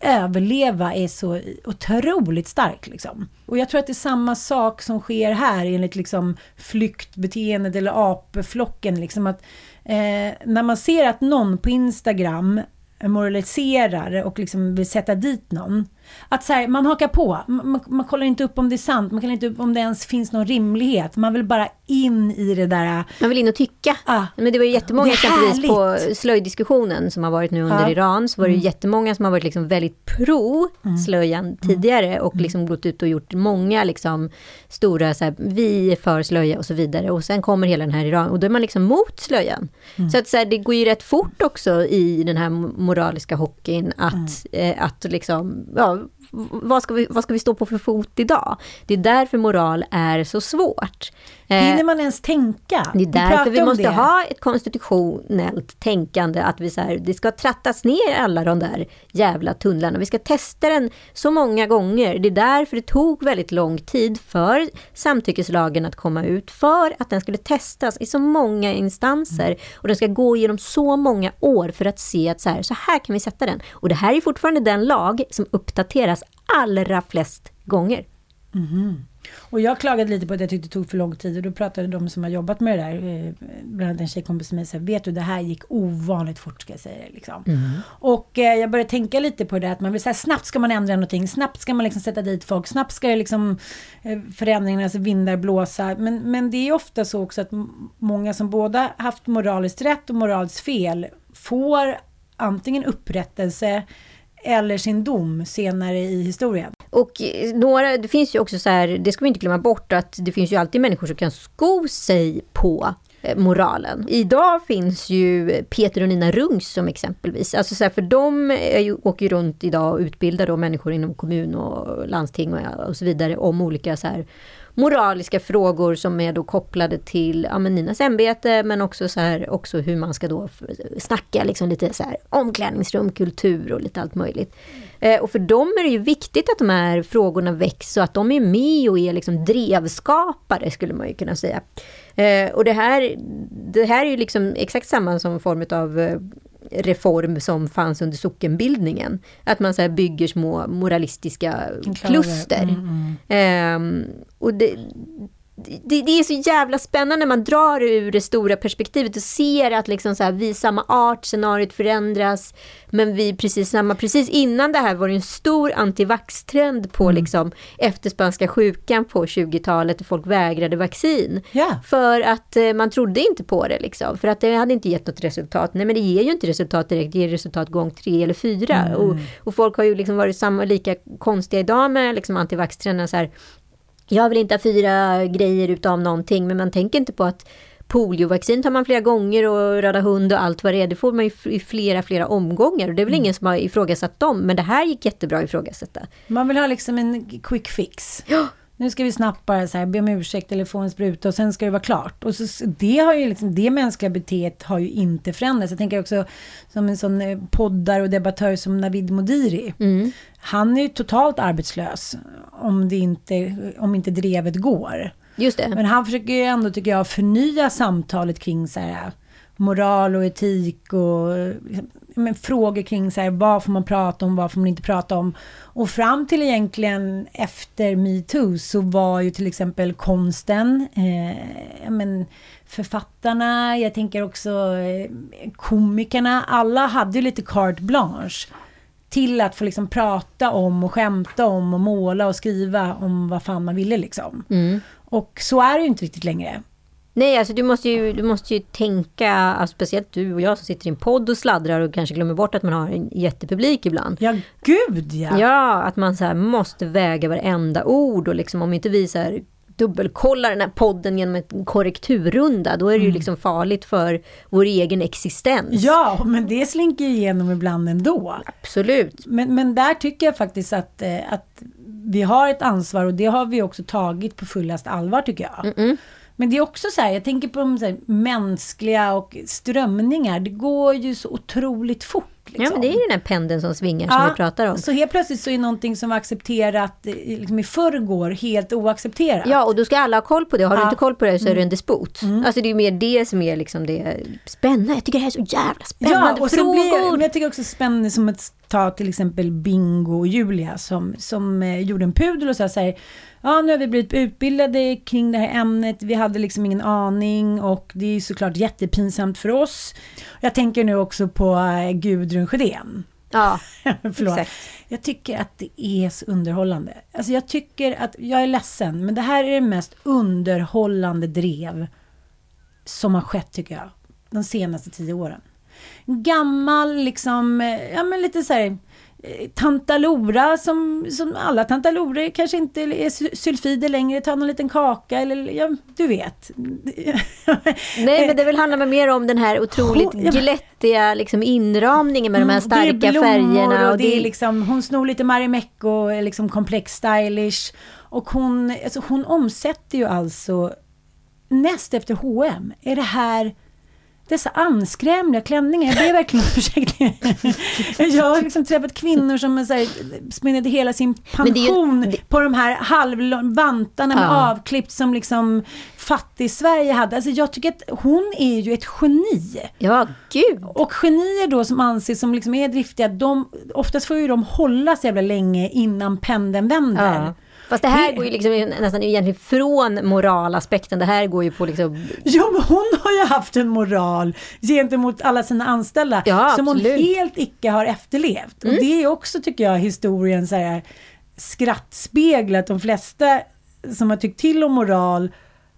S5: överleva är så otroligt stark. Liksom. Och jag tror att det är samma sak som sker här enligt liksom flyktbeteendet eller apflocken. Liksom att, eh, när man ser att någon på Instagram moraliserar och liksom vill sätta dit någon. Att så här, man hakar på, man, man, kollar inte upp om det är sant, man kollar inte upp om det ens finns någon rimlighet. Man vill bara in i det där...
S6: Man vill in och tycka. Men det var ju jättemånga exempelvis på slöjdiskussionen som har varit nu under
S5: Ja.
S6: Iran. Så var det ju
S5: Mm.
S6: jättemånga som har varit liksom väldigt pro slöjan tidigare och liksom gått ut och gjort många liksom stora, så här, vi är för slöja och så vidare. Och sen kommer hela den här Iran och då är man liksom mot slöjan. Så att så här, det går ju rätt fort också i den här moraliska hockeyn att, eh, att liksom, ja, 到 vad ska, vi, vad ska vi stå på för fot idag? Det är därför moral är så svårt. Eh,
S5: Hinner man ens tänka?
S6: det är därför vi måste
S5: det.
S6: ha ett konstitutionellt tänkande, att vi så här, det ska trattas ner alla de där jävla tunnlarna. Vi ska testa den så många gånger. Det är därför det tog väldigt lång tid för samtyckeslagen att komma ut, för att den skulle testas i så många instanser. Och den ska gå igenom så många år för att se att så här, så här kan vi sätta den. Och det här är fortfarande den lag som uppdateras allra flest gånger.
S5: Mhm. Och jag klagade lite på att jag tyckte det tog för lång tid och då pratade de som har jobbat med det där, eh, bland annat en tjejkompis med mig, sa, vet du det här gick ovanligt fort ska jag säga. Liksom.
S6: Mm.
S5: Och eh, jag började tänka lite på det att man vill säga snabbt ska man ändra någonting, snabbt ska man liksom sätta dit folk, snabbt ska det liksom eh, förändringarnas vindar blåsa. Men, men det är ofta så också att många som båda haft moraliskt rätt och moraliskt fel får antingen upprättelse eller sin dom senare i historien.
S6: Och eh, några, det finns ju också så här, det ska vi inte glömma bort, att det finns ju alltid människor som kan sko sig på eh, moralen. Idag finns ju Peter och Nina Rungs som exempelvis. Alltså så här, för de är ju, åker ju runt idag och utbildar då människor inom kommun och landsting och, och så vidare om olika så här moraliska frågor som är då kopplade till ja, men Ninas ämbete men också, så här, också hur man ska då snacka liksom lite så här omklädningsrum, kultur och lite allt möjligt. Eh, och för dem är det ju viktigt att de här frågorna väcks så att de är med och är liksom drevskapare skulle man ju kunna säga. Eh, och det här, det här är ju liksom exakt samma som form av eh, reform som fanns under sockenbildningen. Att man så bygger små moralistiska kluster.
S5: Mm,
S6: Ehm, och det, det, det är så jävla spännande när man drar ur det stora perspektivet och ser att liksom så här, vi är samma art, scenariot förändras, men vi är precis samma. Precis innan det här var det en stor antivax-trend på liksom, efter spanska sjukan på 20-talet och folk vägrade vaccin. För att eh, man trodde inte på det, liksom, för att det hade inte gett något resultat. Nej men det ger ju inte resultat direkt, det ger resultat gång tre eller fyra.
S5: Mm.
S6: Och, och folk har ju liksom varit samma, lika konstiga idag med liksom, antivax-trenden. Så här, jag vill inte ha fyra grejer utav någonting, men man tänker inte på att poliovaccin tar man flera gånger och röda hund och allt vad det är. Det får man i flera, flera omgångar. Och det är väl ingen som har ifrågasatt dem, men det här gick jättebra att ifrågasätta.
S5: Man vill ha liksom en quick fix. Nu ska vi snabbt bara så här, be om ursäkt eller få en spruta och sen ska det vara klart. Och så, det, har ju liksom, det mänskliga beteendet har ju inte förändrats. Jag tänker också som en sån eh, poddar och debattör som Navid Modiri. Han är ju totalt arbetslös om, det inte, om inte drevet går.
S6: Just det.
S5: Men han försöker ju ändå, tycker jag, förnya samtalet kring så här, moral och etik och liksom, men, frågor kring så här, vad får man prata om, vad får man inte prata om. Och fram till egentligen efter metoo så var ju till exempel konsten, eh, men, författarna, jag tänker också eh, komikerna, alla hade ju lite carte blanche till att få liksom prata om och skämta om och måla och skriva om vad fan man ville liksom.
S6: Mm.
S5: Och så är det ju inte riktigt längre.
S6: Nej, alltså du måste ju, du måste ju tänka, alltså, speciellt du och jag som sitter i en podd och sladdrar och kanske glömmer bort att man har en jättepublik ibland.
S5: Ja, gud ja!
S6: Ja, att man så måste väga varenda ord och liksom om inte vi så här dubbelkollar den här podden genom en korrekturrunda, då är det ju liksom farligt för vår egen existens.
S5: Ja, men det slinker ju igenom ibland ändå.
S6: Absolut.
S5: Men, men där tycker jag faktiskt att, eh, att vi har ett ansvar och det har vi också tagit på fullast allvar tycker jag. Men det är också så här, jag tänker på de här, mänskliga och strömningar. Det går ju så otroligt fort. Liksom.
S6: Ja, men det är ju den här pendeln som svingar som vi pratar om.
S5: Så helt plötsligt så är någonting som var accepterat eh, liksom i förrgår helt oaccepterat.
S6: Ja, och då ska alla ha koll på det. Har du
S5: Ja.
S6: inte koll på det så är du
S5: Mm.
S6: en despot. Alltså det är ju mer det som är liksom det spännande. Jag tycker det här är så jävla spännande
S5: Ja, och
S6: frågor.
S5: blir, men jag tycker också spännande som att ta till exempel Bingo och Julia som, som eh, gjorde en pudel och sa så här, ja nu har vi blivit utbildade kring det här ämnet, vi hade liksom ingen aning och det är såklart jättepinsamt för oss. Jag tänker nu också på eh, Gudrun Sjödén.
S6: Ja, <laughs> exakt.
S5: Jag tycker att det är så underhållande. Alltså jag tycker att, jag är ledsen, men det här är det mest underhållande drev som har skett tycker jag. De senaste tio åren. Gammal, liksom, eh, ja men lite så här Tantalora som, som alla tantaloror kanske inte är sy- sylfider längre, ta någon liten kaka eller ja, du vet. <laughs>
S6: Nej, men det vill handla mer om den här otroligt
S5: Hon-
S6: glättiga liksom, inramningen med de här
S5: Mm,
S6: starka färgerna.
S5: Och det är liksom, hon snor lite Marimekko, liksom komplex stylish. Och hon, alltså hon omsätter ju alltså näst efter H&M är det här dessa anskrämliga klänningar. Jag ber verkligen om ursäkt. <laughs> Jag har liksom träffat kvinnor som spenderade hela sin
S6: är ju-
S5: pension på de här halvvantarna med
S6: Ja.
S5: avklippt som liksom fattig-Sverige hade. Alltså jag tycker att hon är ju ett geni.
S6: Ja, gud.
S5: Och genier då som anses som liksom är driftiga, de, oftast får ju de hålla så jävla länge innan pendeln vänder.
S6: Ja. Fast det här går ju liksom nästan egentligen från moralaspekten. Det här går ju på liksom...
S5: Ja, men hon har ju haft en moral gentemot alla sina anställda
S6: Ja,
S5: som hon helt icke har efterlevt.
S6: Mm.
S5: Och det är också, tycker jag, historien så här skrattspegel att de flesta som har tyckt till om moral,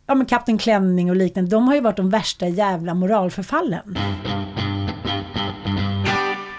S5: ja men Kapten Klänning och liknande, de har ju varit de värsta jävla moralförfallen.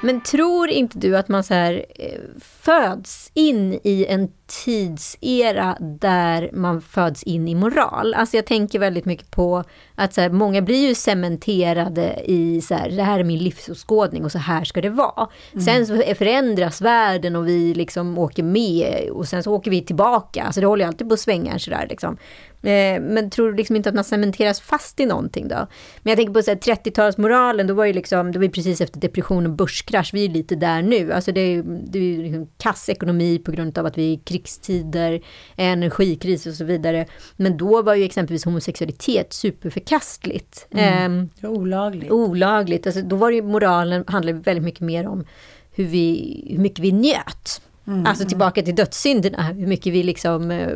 S6: Men tror inte du att man så här eh, föds in i en tidsera där man föds in i moral? Alltså jag tänker väldigt mycket på att så här, många blir ju cementerade i så här, det här är min livsåskådning och så här ska det vara.
S13: Mm.
S6: Sen så förändras världen och vi liksom åker med och sen så åker vi tillbaka. Alltså det håller ju alltid på att svänga sådär liksom. Eh, Men tror du liksom inte att man cementeras fast i någonting då? Men jag tänker på så här 30-talsmoralen, då var ju liksom, det var ju precis efter depression och börskrasch, vi är lite där nu. Alltså det är ju det är ju liksom kass ekonomi på grund av att vi är krigstider, energikris och så vidare. Men då var ju exempelvis homosexualitet superförkastligt.
S5: Mm.
S6: Ehm,
S5: olagligt.
S6: Olagligt, alltså då var ju moralen, handlade väldigt mycket mer om hur, vi, hur mycket vi njöt.
S5: Mm,
S6: Alltså
S5: mm.
S6: tillbaka till dödssynderna, hur mycket vi liksom... eh,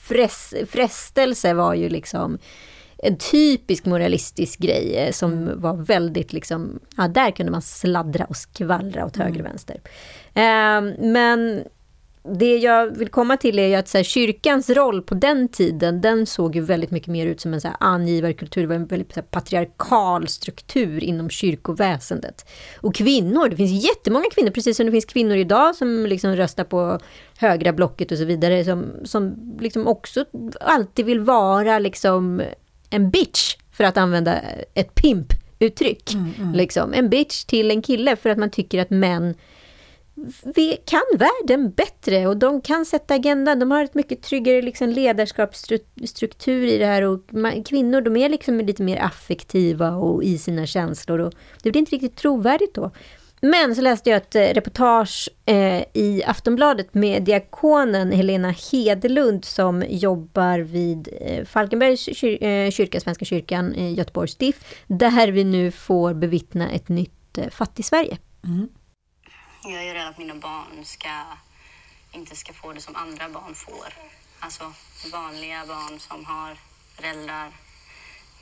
S6: Fres, frestelse var ju liksom en typisk moralistisk grej eh, som var väldigt liksom... Ja, där kunde man sladdra och skvallra åt höger och vänster. Eh, men det jag vill komma till är ju att så här, kyrkans roll på den tiden, den såg ju väldigt mycket mer ut som en så här, angivarkultur. Det var en väldigt så här, patriarkal struktur inom kyrkoväsendet. Och kvinnor, det finns jättemånga kvinnor, precis som det finns kvinnor idag som liksom röstar på högra blocket och så vidare, som, som liksom också alltid vill vara liksom en bitch, för att använda ett pimp-uttryck. Liksom. En bitch till en kille för att man tycker att män vi kan världen bättre och de kan sätta agendan. De har ett mycket tryggare liksom ledarskapsstruktur i det här och kvinnor de är liksom lite mer affektiva och i sina känslor och det blir inte riktigt trovärdigt då. Men så läste jag ett eh, reportage eh, i Aftonbladet med diakonen Helena Hedelund som jobbar vid eh, Falkenbergs kyr- eh, kyrka, Svenska kyrkan i Göteborgs stift, där vi nu får bevittna ett nytt eh, fattig-Sverige. Mm.
S13: Jag är rädd att mina barn ska, inte ska få det som andra barn får. Alltså vanliga barn som har föräldrar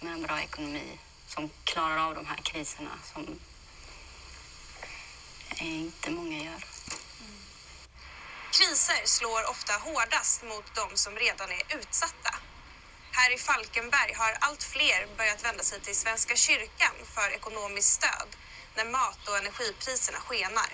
S13: med en bra ekonomi, som klarar av de här kriserna som inte många gör.
S14: Kriser slår ofta hårdast mot de som redan är utsatta. Här i Falkenberg har allt fler börjat vända sig till Svenska kyrkan för ekonomiskt stöd när mat och energipriserna skenar.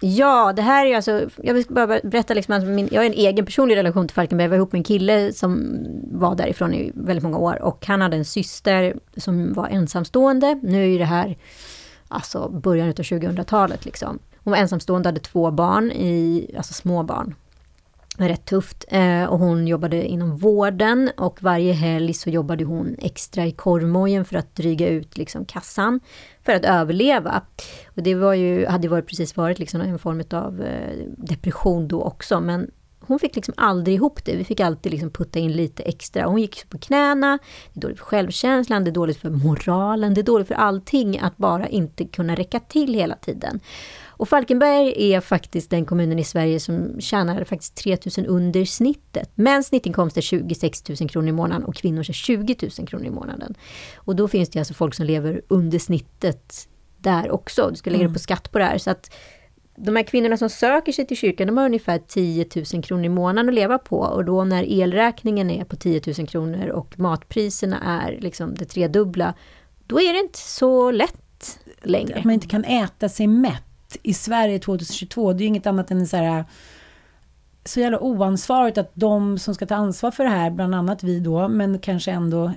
S6: Ja, det här är ju alltså, jag vill bara berätta liksom att min, jag har en egen personlig relation till Falkenberg. Jag var ihop med en kille som var därifrån i väldigt många år och han hade en syster som var ensamstående. Nu är ju det här alltså början av 2000-talet liksom. Hon var ensamstående, hade två barn, i, alltså små barn. Rätt tufft. Eh, och hon jobbade inom vården och varje helg så jobbade hon extra i korvmojen för att dryga ut liksom kassan för att överleva. Och det var ju, hade ju varit, precis varit liksom en form av eh, depression då också. Men hon fick liksom aldrig ihop det. Vi fick alltid liksom putta in lite extra. Hon gick på knäna. Det är dåligt för självkänslan, det är dåligt för moralen, det är dåligt för allting att bara inte kunna räcka till hela tiden. Och Falkenberg är faktiskt den kommunen i Sverige som tjänar faktiskt 3 000 under snittet. Mäns snittinkomst är 26 000 kronor i månaden och kvinnors är 20 000 kronor i månaden. Och då finns det alltså folk som lever under snittet där också. Du ska lägga
S5: Mm.
S6: på skatt på det här. Så att de här kvinnorna som söker sig till kyrkan, de har ungefär 10 000 kronor i månaden att leva på. Och då när elräkningen är på 10 000 kronor och matpriserna är liksom det tredubbla, då är det inte så lätt längre.
S5: Att man inte kan äta sig mätt i Sverige 2022, det är ju inget annat än så här så jävla oansvarigt att de som ska ta ansvar för det här, bland annat vi då, men kanske ändå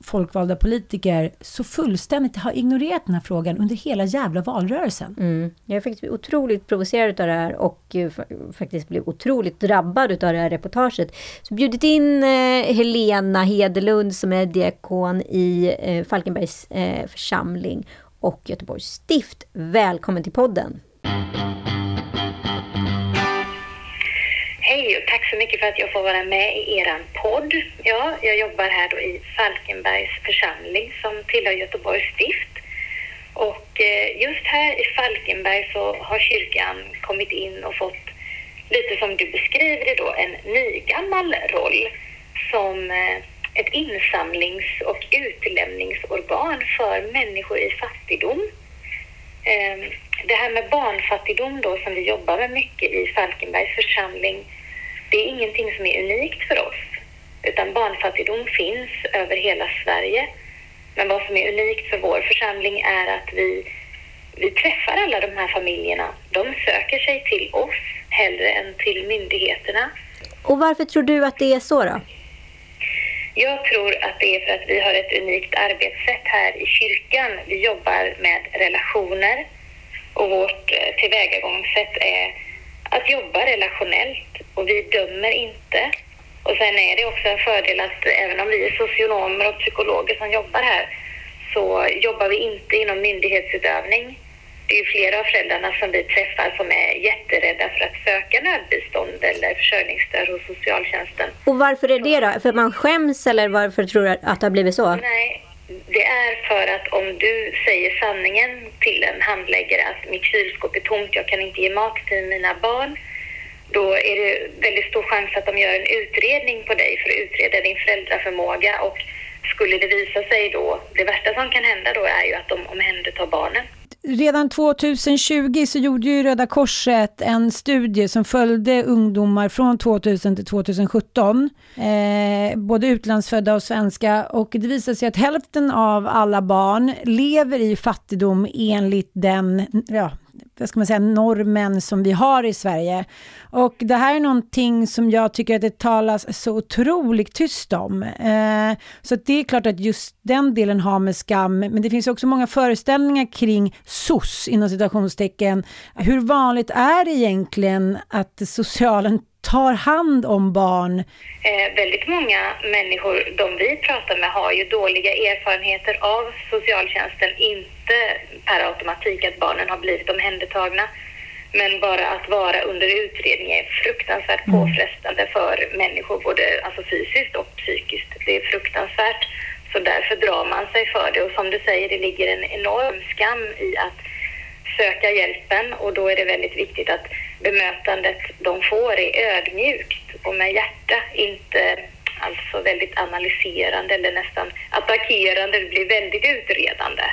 S5: folkvalda politiker, så fullständigt har ignorerat den här frågan under hela jävla valrörelsen.
S6: Mm. Jag är faktiskt otroligt provocerad av det här och eh, faktiskt blev otroligt drabbad av det här reportaget. Så bjudit in eh, Helena Hedelund som är diakon i eh, Falkenbergs församling och Göteborgs stift. Välkommen till podden!
S15: Hej och tack så mycket för att jag får vara med i er podd. Ja, jag jobbar här då i Falkenbergs församling som tillhör Göteborgs stift. Och eh, just här i Falkenberg så har kyrkan kommit in och fått lite som du beskriver det då, en nygammal roll som eh, ett insamlings och utlämningsorgan för människor i fattigdom. Ehm, det här med barnfattigdom då som vi jobbar med mycket i Falkenbergs församling, det är ingenting som är unikt för oss. Utan barnfattigdom finns över hela Sverige. Men vad som är unikt för vår församling är att vi, vi träffar alla de här familjerna. De söker sig till oss hellre än till myndigheterna.
S6: Och varför tror du att det är så då?
S15: Jag tror att det är för att vi har ett unikt arbetssätt här i kyrkan. Vi jobbar med relationer och vårt eh, tillvägagångssätt är att jobba relationellt och vi dömer inte. Och sen är det också en fördel att även om vi är socionomer och psykologer som jobbar här så jobbar vi inte inom myndighetsutövning. Det är ju flera av föräldrarna som vi träffar som är jätterädda för att söka nödbistånd eller försörjningsstöd hos socialtjänsten.
S6: Och varför är det då? För man skäms eller varför tror du att det har blivit så?
S15: Nej, det är för att om du säger sanningen till en handläggare att mitt kylskåp är tomt, jag kan inte ge mat till mina barn, då är det väldigt stor chans att de gör en utredning på dig för att utreda din föräldraförmåga och skulle det visa sig då, det värsta som kan hända då är ju att de omhändertar barnen.
S5: Redan 2020 så gjorde ju Röda Korset en studie som följde ungdomar från 2000 till 2017. Eh, både utlandsfödda och svenska. Och det visade sig att hälften av alla barn lever i fattigdom enligt den, ja, vad ska man säga, normen som vi har i Sverige. Och det här är någonting som jag tycker att det talas så otroligt tyst om. Eh, så att det är klart att just den delen har med skam, men det finns också många föreställningar kring SOS inom citationstecken. Hur vanligt är det egentligen att socialen tar hand om barn?
S15: Eh, väldigt många människor, de vi pratar med, har ju dåliga erfarenheter av socialtjänsten. Inte per automatik att barnen har blivit omhändertagna. Men bara att vara under utredning är fruktansvärt påfrestande för människor, både alltså fysiskt och psykiskt. Det är fruktansvärt. Så därför drar man sig för det. Och som du säger, det ligger en enorm skam i att söka hjälpen och då är det väldigt viktigt att bemötandet de får är ödmjukt och med hjärta, inte alltså väldigt analyserande eller nästan attackerande. Det blir väldigt utredande.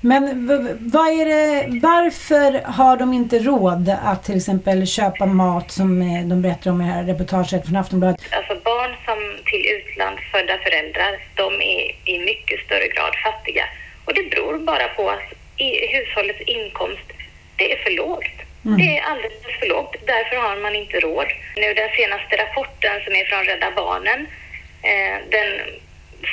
S5: Men vad är det, varför har de inte råd att till exempel köpa mat som eh, de berättar om i det här reportaget från Aftonbladet?
S15: Alltså barn som till utlandsfödda föräldrar, de är i mycket större grad fattiga. Och det beror bara på att hushållets inkomst, det är för lågt.
S16: Mm.
S15: Det är alldeles för lågt. Därför har man inte råd. Nu den senaste rapporten som är från Rädda Barnen, eh, den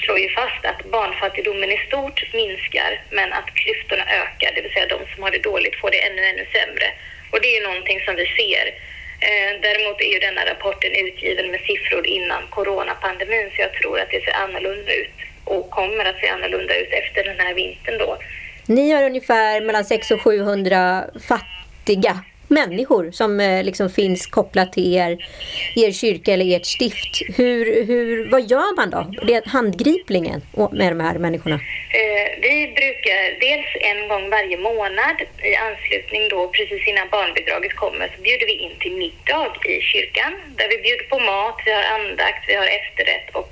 S15: slår ju fast att barnfattigdomen i stort minskar, men att klyftorna ökar, det vill säga de som har det dåligt får det ännu, ännu sämre. Och det är ju någonting som vi ser. Eh, däremot är ju denna rapporten utgiven med siffror innan coronapandemin, så jag tror att det ser annorlunda ut och kommer att se annorlunda ut efter den här vintern då.
S6: Ni har ungefär mellan 600 och 700 fattiga människor som eh, liksom finns kopplat till er, er kyrka eller ert stift. Hur, hur, vad gör man då? Det är handgripligen med de här människorna.
S15: Eh, vi brukar dels en gång varje månad i anslutning då precis innan barnbidraget kommer så bjuder vi in till middag i kyrkan där vi bjuder på mat, vi har andakt, vi har efterrätt och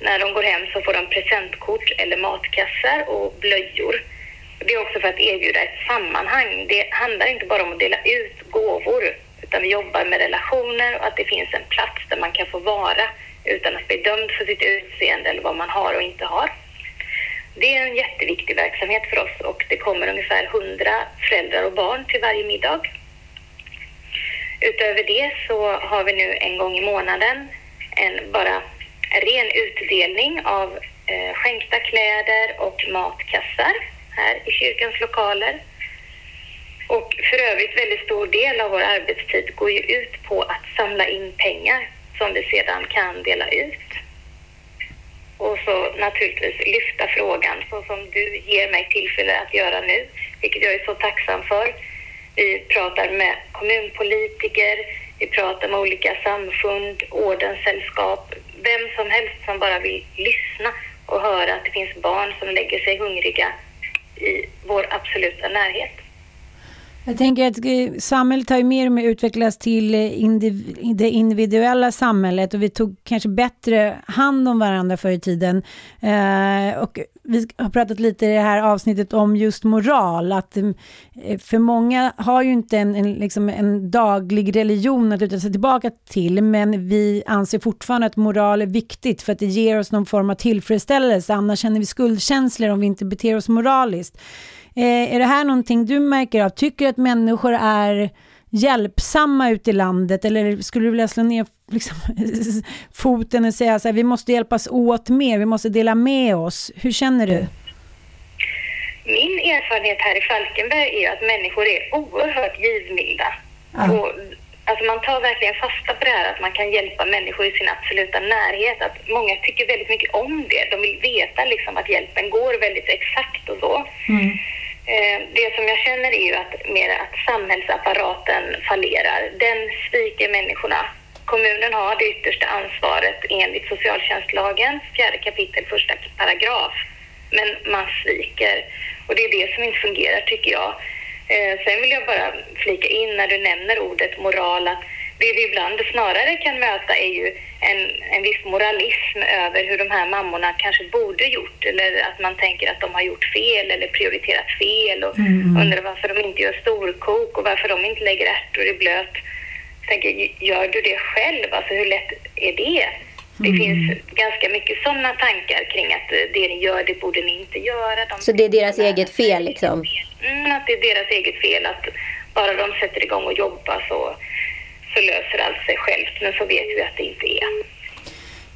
S15: när de går hem så får de presentkort eller matkassar och blöjor. Det är också för att erbjuda ett sammanhang. Det handlar inte bara om att dela ut gåvor utan vi jobbar med relationer och att det finns en plats där man kan få vara utan att bli dömd för sitt utseende eller vad man har och inte har. Det är en jätteviktig verksamhet för oss och det kommer ungefär 100 föräldrar och barn till varje middag. Utöver det så har vi nu en gång i månaden en bara ren utdelning av eh, skänkta kläder och matkassar här i kyrkans lokaler. Och för övrigt väldigt stor del av vår arbetstid går ju ut på att samla in pengar som vi sedan kan dela ut. Och så naturligtvis lyfta frågan så som du ger mig tillfälle att göra nu, vilket jag är så tacksam för. Vi pratar med kommunpolitiker, vi pratar med olika samfund, ordenssällskap, vem som helst som bara vill lyssna och höra att det finns barn som lägger sig hungriga i vår absoluta närhet.
S5: Jag tänker att eh, samhället har ju mer och mer utvecklats till eh, indiv det individuella samhället och vi tog kanske bättre hand om varandra förr i tiden. Eh, och vi har pratat lite i det här avsnittet om just moral, att mm, eh, för många har ju inte en, en, liksom en daglig religion att luta sig tillbaka till, men vi anser fortfarande att moral är viktigt för att det ger oss någon form av tillfredsställelse, annars känner vi skuldkänslor om vi inte beter oss moraliskt. Eh, är det här någonting du märker av? Tycker att människor är hjälpsamma ute i landet eller skulle du vilja slå ner liksom, <laughs> foten och säga så här, vi måste hjälpas åt mer, vi måste dela med oss. Hur känner du?
S15: Min erfarenhet här i Falkenberg är att människor är oerhört givmilda.
S5: Ja.
S15: Och, alltså man tar verkligen fasta på det här att man kan hjälpa människor i sin absoluta närhet. Att många tycker väldigt mycket om det. De vill veta liksom att hjälpen går väldigt exakt och så. Eh, Eh, det som jag känner är ju att, mer att samhällsapparaten fallerar. Den sviker människorna. Kommunen har det yttersta ansvaret enligt socialtjänstlagen, fjärde kapitel, första paragraf. Men man sviker. Och det är det som inte fungerar tycker jag. Eh, sen vill jag bara flika in när du nämner ordet moral att det vi ibland snarare kan möta är ju en, en viss moralism över hur de här mammorna kanske borde gjort eller att man tänker att de har gjort fel eller prioriterat fel och
S16: Mm.
S15: undrar varför de inte gör storkok och varför de inte lägger ärtor i blöt. Jag tänker, gör du det själv? Alltså hur lätt är det? Det
S6: Mm.
S15: finns ganska mycket sådana tankar kring att eh, det ni gör, det borde ni inte göra. De
S6: Så det är deras eget fel liksom?
S15: Mm, att det är deras eget fel att bara de sätter igång och jobbar så, sig självt. Men så vet vi att det inte är.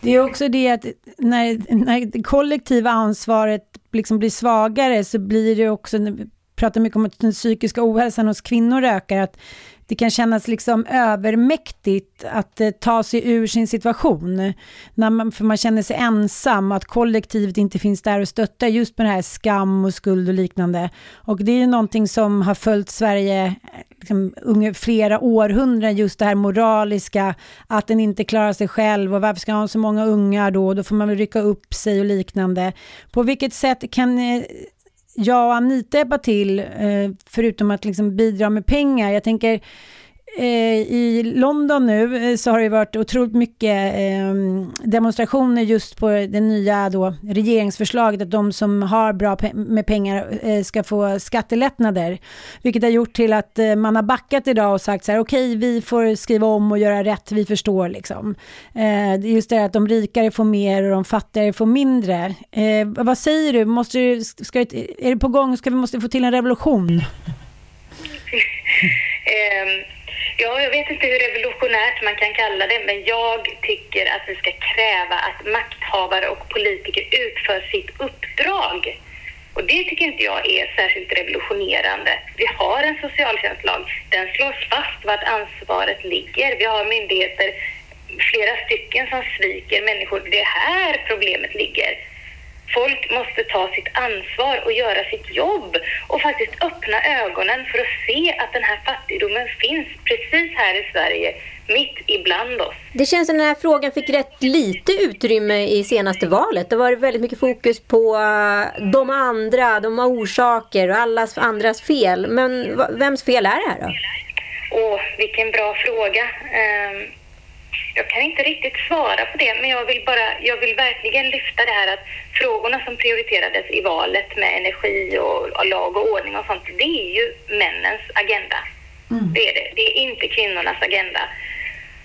S5: Det är också det att när, när det kollektiva ansvaret liksom blir svagare så blir det också, pratar mycket om att den psykiska ohälsan hos kvinnor ökar, att det kan kännas liksom övermäktigt att eh, ta sig ur sin situation. När man, för man känner sig ensam, att kollektivet inte finns där och stöttar just med det här skam och skuld och liknande. Och det är ju någonting som har följt Sverige eh, liksom, unge, flera århundraden, just det här moraliska, att den inte klarar sig själv och varför ska ha så många ungar då, då får man väl rycka upp sig och liknande. På vilket sätt kan eh, jag och Anita hjälpa till, eh, förutom att liksom bidra med pengar? Jag tänker, Eh, i London nu eh, så har det varit otroligt mycket eh, demonstrationer just på det nya då, regeringsförslaget att de som har bra pe- med pengar eh, ska få skattelättnader. Vilket har gjort till att eh, man har backat idag och sagt så här, okej vi får skriva om och göra rätt, vi förstår liksom. Eh, det är just det här att de rikare får mer och de fattigare får mindre. Eh, vad säger du, måste du ska, är det på gång, ska vi måste få till en revolution? <laughs>
S15: Ehm, Ja, jag vet inte hur revolutionärt man kan kalla det, men jag tycker att vi ska kräva att makthavare och politiker utför sitt uppdrag. Och det tycker inte jag är särskilt revolutionerande. Vi har en socialtjänstlag. Den slår fast vart ansvaret ligger. Vi har myndigheter, flera stycken som sviker människor. Det är här problemet ligger. Folk måste ta sitt ansvar och göra sitt jobb och faktiskt öppna ögonen för att se att den här fattigdomen finns precis här i Sverige, mitt ibland oss.
S6: Det känns som den här frågan fick rätt lite utrymme i senaste valet. Det var väldigt mycket fokus på eh, de andra, de har orsaker och allas andras fel. Men vems fel är det här då?
S15: Åh, vilken bra fråga. Ehm, jag kan inte riktigt svara på det, men jag vill bara, jag vill verkligen lyfta det här att frågorna som prioriterades i valet med energi och, och lag och ordning och sånt, det är ju männens agenda. Det är det. Det är inte kvinnornas agenda.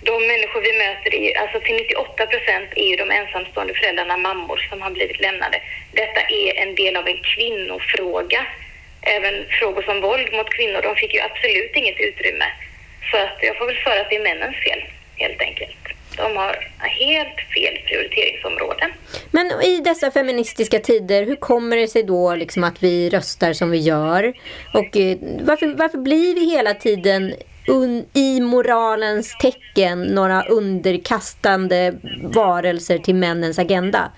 S15: De människor vi möter, är, alltså till 98 procent är ju de ensamstående föräldrarna mammor som har blivit lämnade. Detta är en del av en kvinnofråga. Även frågor som våld mot kvinnor, de fick ju absolut inget utrymme. Så att jag får väl svara att det är männens fel, helt enkelt. De har helt fel prioriteringsområden.
S6: Men i dessa feministiska tider, hur kommer det sig då liksom att vi röstar som vi gör? Och eh, varför, varför blir vi hela tiden un, i moralens tecken några underkastande varelser till männens agenda?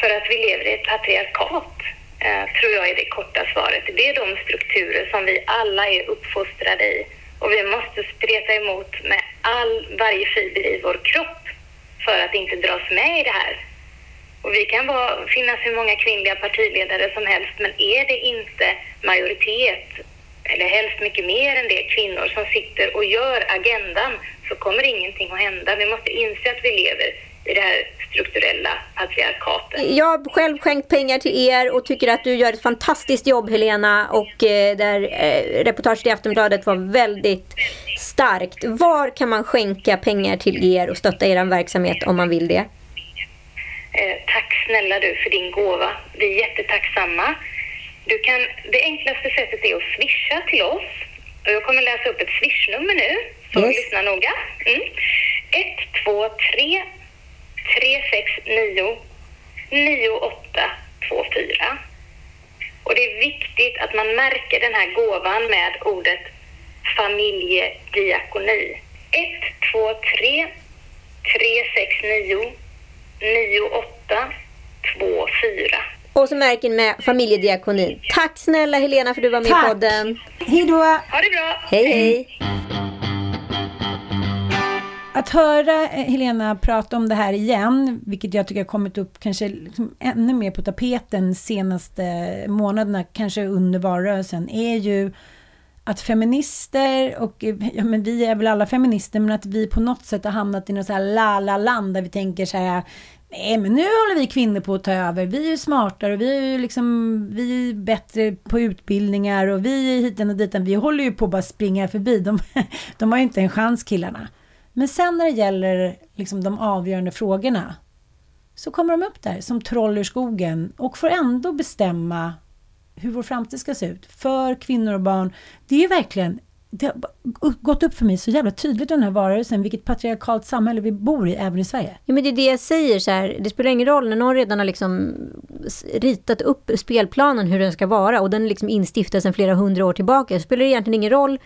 S15: För att vi lever i ett patriarkat, eh, tror jag är det korta svaret. Det är de strukturer som vi alla är uppfostrade i. Och vi måste spreta emot med all, varje fiber i vår kropp för att inte dras med i det här. Och vi kan vara, finnas hur många kvinnliga partiledare som helst, men är det inte majoritet eller helst mycket mer än det, kvinnor som sitter och gör agendan så kommer ingenting att hända. Vi måste inse att vi lever i det här strukturella patriarkatet.
S6: Jag har själv skänkt pengar till er och tycker att du gör ett fantastiskt jobb Helena och eh, där eh, reportaget i Aftonbladet var väldigt starkt. Var kan man skänka pengar till er och stötta er verksamhet om man vill det?
S15: Eh, tack snälla du för din gåva. Vi är jättetacksamma. Du kan, det enklaste sättet är att swisha till oss. Och jag kommer läsa upp ett swishnummer nu, så
S6: Yes.
S15: lyssna noga. Mm. 123 369 9824. Och det är viktigt att man märker den här gåvan med ordet familjediakoni. 123 369 9824.
S6: Och så märker ni med familjediakonin. Tack snälla Helena för att du var med
S5: Tack.
S6: i podden.
S5: Hej då!
S15: Ha det bra!
S6: Hej hej!
S5: Att höra eh, Helena prata om det här igen, vilket jag tycker har kommit upp kanske liksom ännu mer på tapeten senaste månaderna, kanske under valrörelsen, är ju att feminister och, eh, ja men vi är väl alla feminister, men att vi på något sätt har hamnat i något så här la-la-land där vi tänker så här, nej men nu håller vi kvinnor på att ta över, vi är ju smartare, vi är ju liksom, vi är bättre på utbildningar och vi är hiten och ditan, vi håller ju på att bara springa förbi, de, <laughs> de har ju inte en chans killarna. Men sen när det gäller liksom de avgörande frågorna så kommer de upp där som troll ur skogen och får ändå bestämma hur vår framtid ska se ut för kvinnor och barn. Det är verkligen, det har gått upp för mig så jävla tydligt i den här varelsen vilket patriarkalt samhälle vi bor i även i Sverige.
S6: Ja, men det är det jag säger så här, det spelar ingen roll när någon redan har liksom ritat upp spelplanen hur den ska vara och den är liksom instiftad sedan flera hundra år tillbaka. Det spelar egentligen ingen roll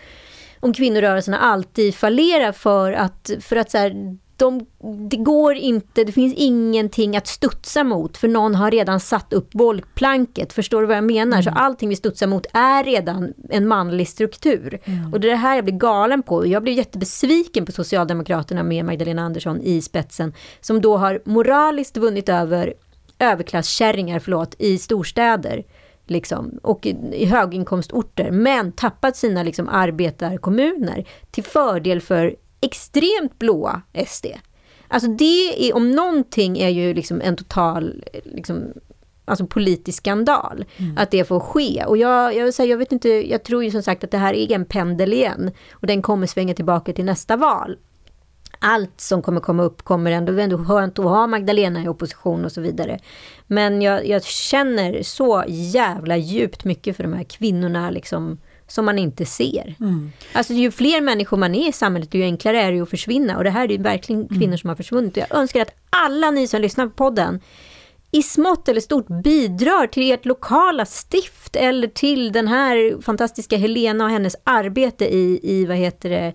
S6: om kvinnorörelserna alltid fallerar för att, för att så här, de, det går inte, det finns ingenting att studsa mot för någon har redan satt upp bollplanket. Förstår du vad jag menar? Så allting vi studsar mot är redan en manlig struktur. Och det är det här jag blir galen på. Jag blir jättebesviken på Socialdemokraterna med Magdalena Andersson i spetsen. Som då har moraliskt vunnit över överklasskärringar, förlåt, i storstäder. Liksom, och i, höginkomstorter, men tappat sina liksom, arbetarkommuner till fördel för extremt blåa SD. Alltså det är, om någonting är ju liksom en total liksom, alltså politisk skandal. Att det får ske. Och jag, jag, vill säga, jag vet inte, jag tror ju som sagt att det här är en pendel igen. Och den kommer svänga tillbaka till nästa val. Allt som kommer komma upp kommer ändå, ändå skönt att ha Magdalena i opposition och så vidare. Men jag, jag känner så jävla djupt mycket för de här kvinnorna liksom, som man inte ser. Alltså ju fler människor man är i samhället, ju enklare är det att försvinna. Och det här är ju verkligen kvinnor som har försvunnit. Jag önskar att alla ni som lyssnar på podden i smått eller stort bidrar till ert lokala stift eller till den här fantastiska Helena och hennes arbete i, i vad heter det,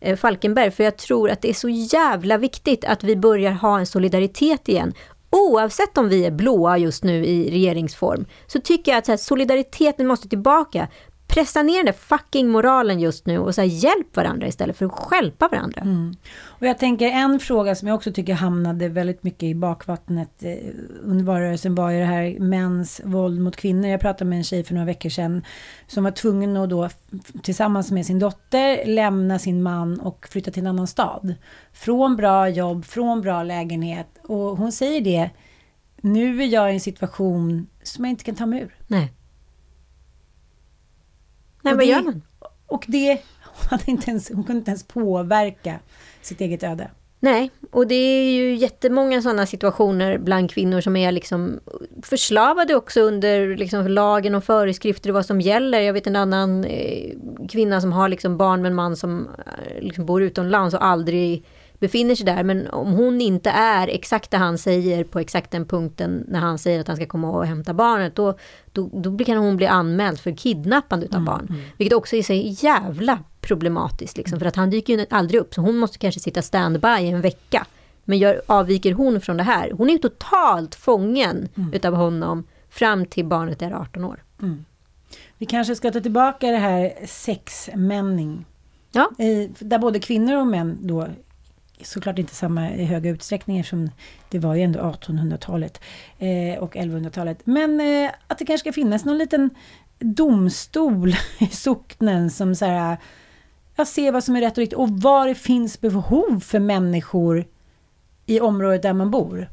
S6: Eh, Falkenberg. För jag tror att det är så jävla viktigt att vi börjar ha en solidaritet igen. Oavsett om vi är blåa just nu i regeringsform, så tycker jag att så här, solidariteten måste tillbaka. Pressa ner den där fucking moralen just nu och så här, hjälp varandra istället för att stjälpa varandra.
S5: Och jag tänker en fråga som jag också tycker hamnade väldigt mycket i bakvattnet eh, under valrörelsen var ju det här mäns våld mot kvinnor. Jag pratade med en tjej för några veckor sedan som var tvungen att då tillsammans med sin dotter lämna sin man och flytta till en annan stad. Från bra jobb, från bra lägenhet. Och hon säger det, nu är jag i en situation som jag inte kan ta mig ur.
S6: Nej. Nej,
S5: Och
S6: vad
S5: det-
S6: gör man?
S5: Och det, hon, inte ens, hon kunde inte ens påverka sitt eget öde.
S6: Nej, och det är ju jättemånga sådana situationer bland kvinnor som är liksom förslavade också under liksom lagen och föreskrifter och vad som gäller. Jag vet en annan eh, kvinna som har liksom barn med en man som eh, liksom bor utomlands och aldrig befinner sig där. Men om hon inte är exakt det han säger på exakt den punkten när han säger att han ska komma och hämta barnet, då, då, då kan hon bli anmäld för kidnappande utav barn. Vilket också är så jävla problematiskt, liksom, för att han dyker ju aldrig upp, så hon måste kanske sitta standby i en vecka. Men gör, avviker hon från det här? Hon är ju totalt fången utav honom fram till barnet är 18 år.
S5: Vi kanske ska ta tillbaka det här sexmänning.
S6: Ja.
S5: I, där både kvinnor och män då, såklart inte samma i höga utsträckning eftersom det var ju ändå 1800-talet eh, och 1100-talet. Men eh, att det kanske ska finnas någon liten domstol <laughs> i socknen som så här, jag ser vad som är rätt och riktigt och vad det finns behov för människor i området där man bor.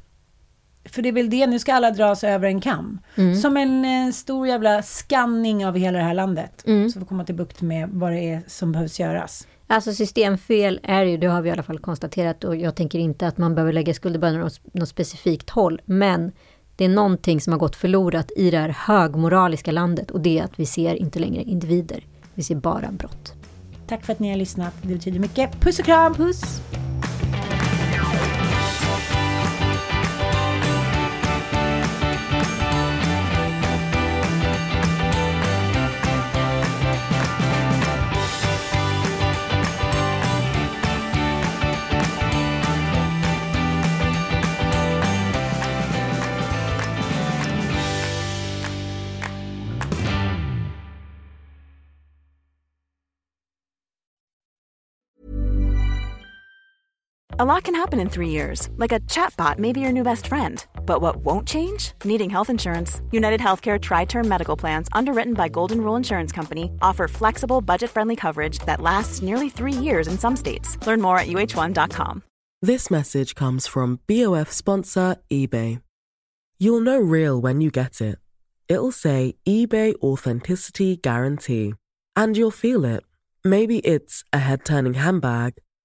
S5: För det är väl det, nu ska alla dras över en kam.
S6: Mm.
S5: Som en eh, stor jävla skanning av hela det här landet.
S6: Mm.
S5: Så vi komma till bukt med vad det är som behövs göras.
S6: Alltså systemfel är ju, det har vi i alla fall konstaterat och jag tänker inte att man behöver lägga skuldbördan åt något specifikt håll. Men det är någonting som har gått förlorat i det här högmoraliska landet och det är att vi ser inte längre individer. Vi ser bara brott.
S5: Tack för att ni har lyssnat. Det betyder mycket. Puss och kram!
S6: Puss!
S16: A lot can happen in three years, like a chatbot may be your new best friend. But what won't change? Needing health insurance. United Healthcare Tri Term Medical Plans, underwritten by Golden Rule Insurance Company, offer flexible, budget friendly coverage that lasts nearly three years in some states. Learn more at uh1.com.
S17: This message comes from BOF sponsor eBay. You'll know real when you get it. It'll say eBay Authenticity Guarantee. And you'll feel it. Maybe it's a head turning handbag,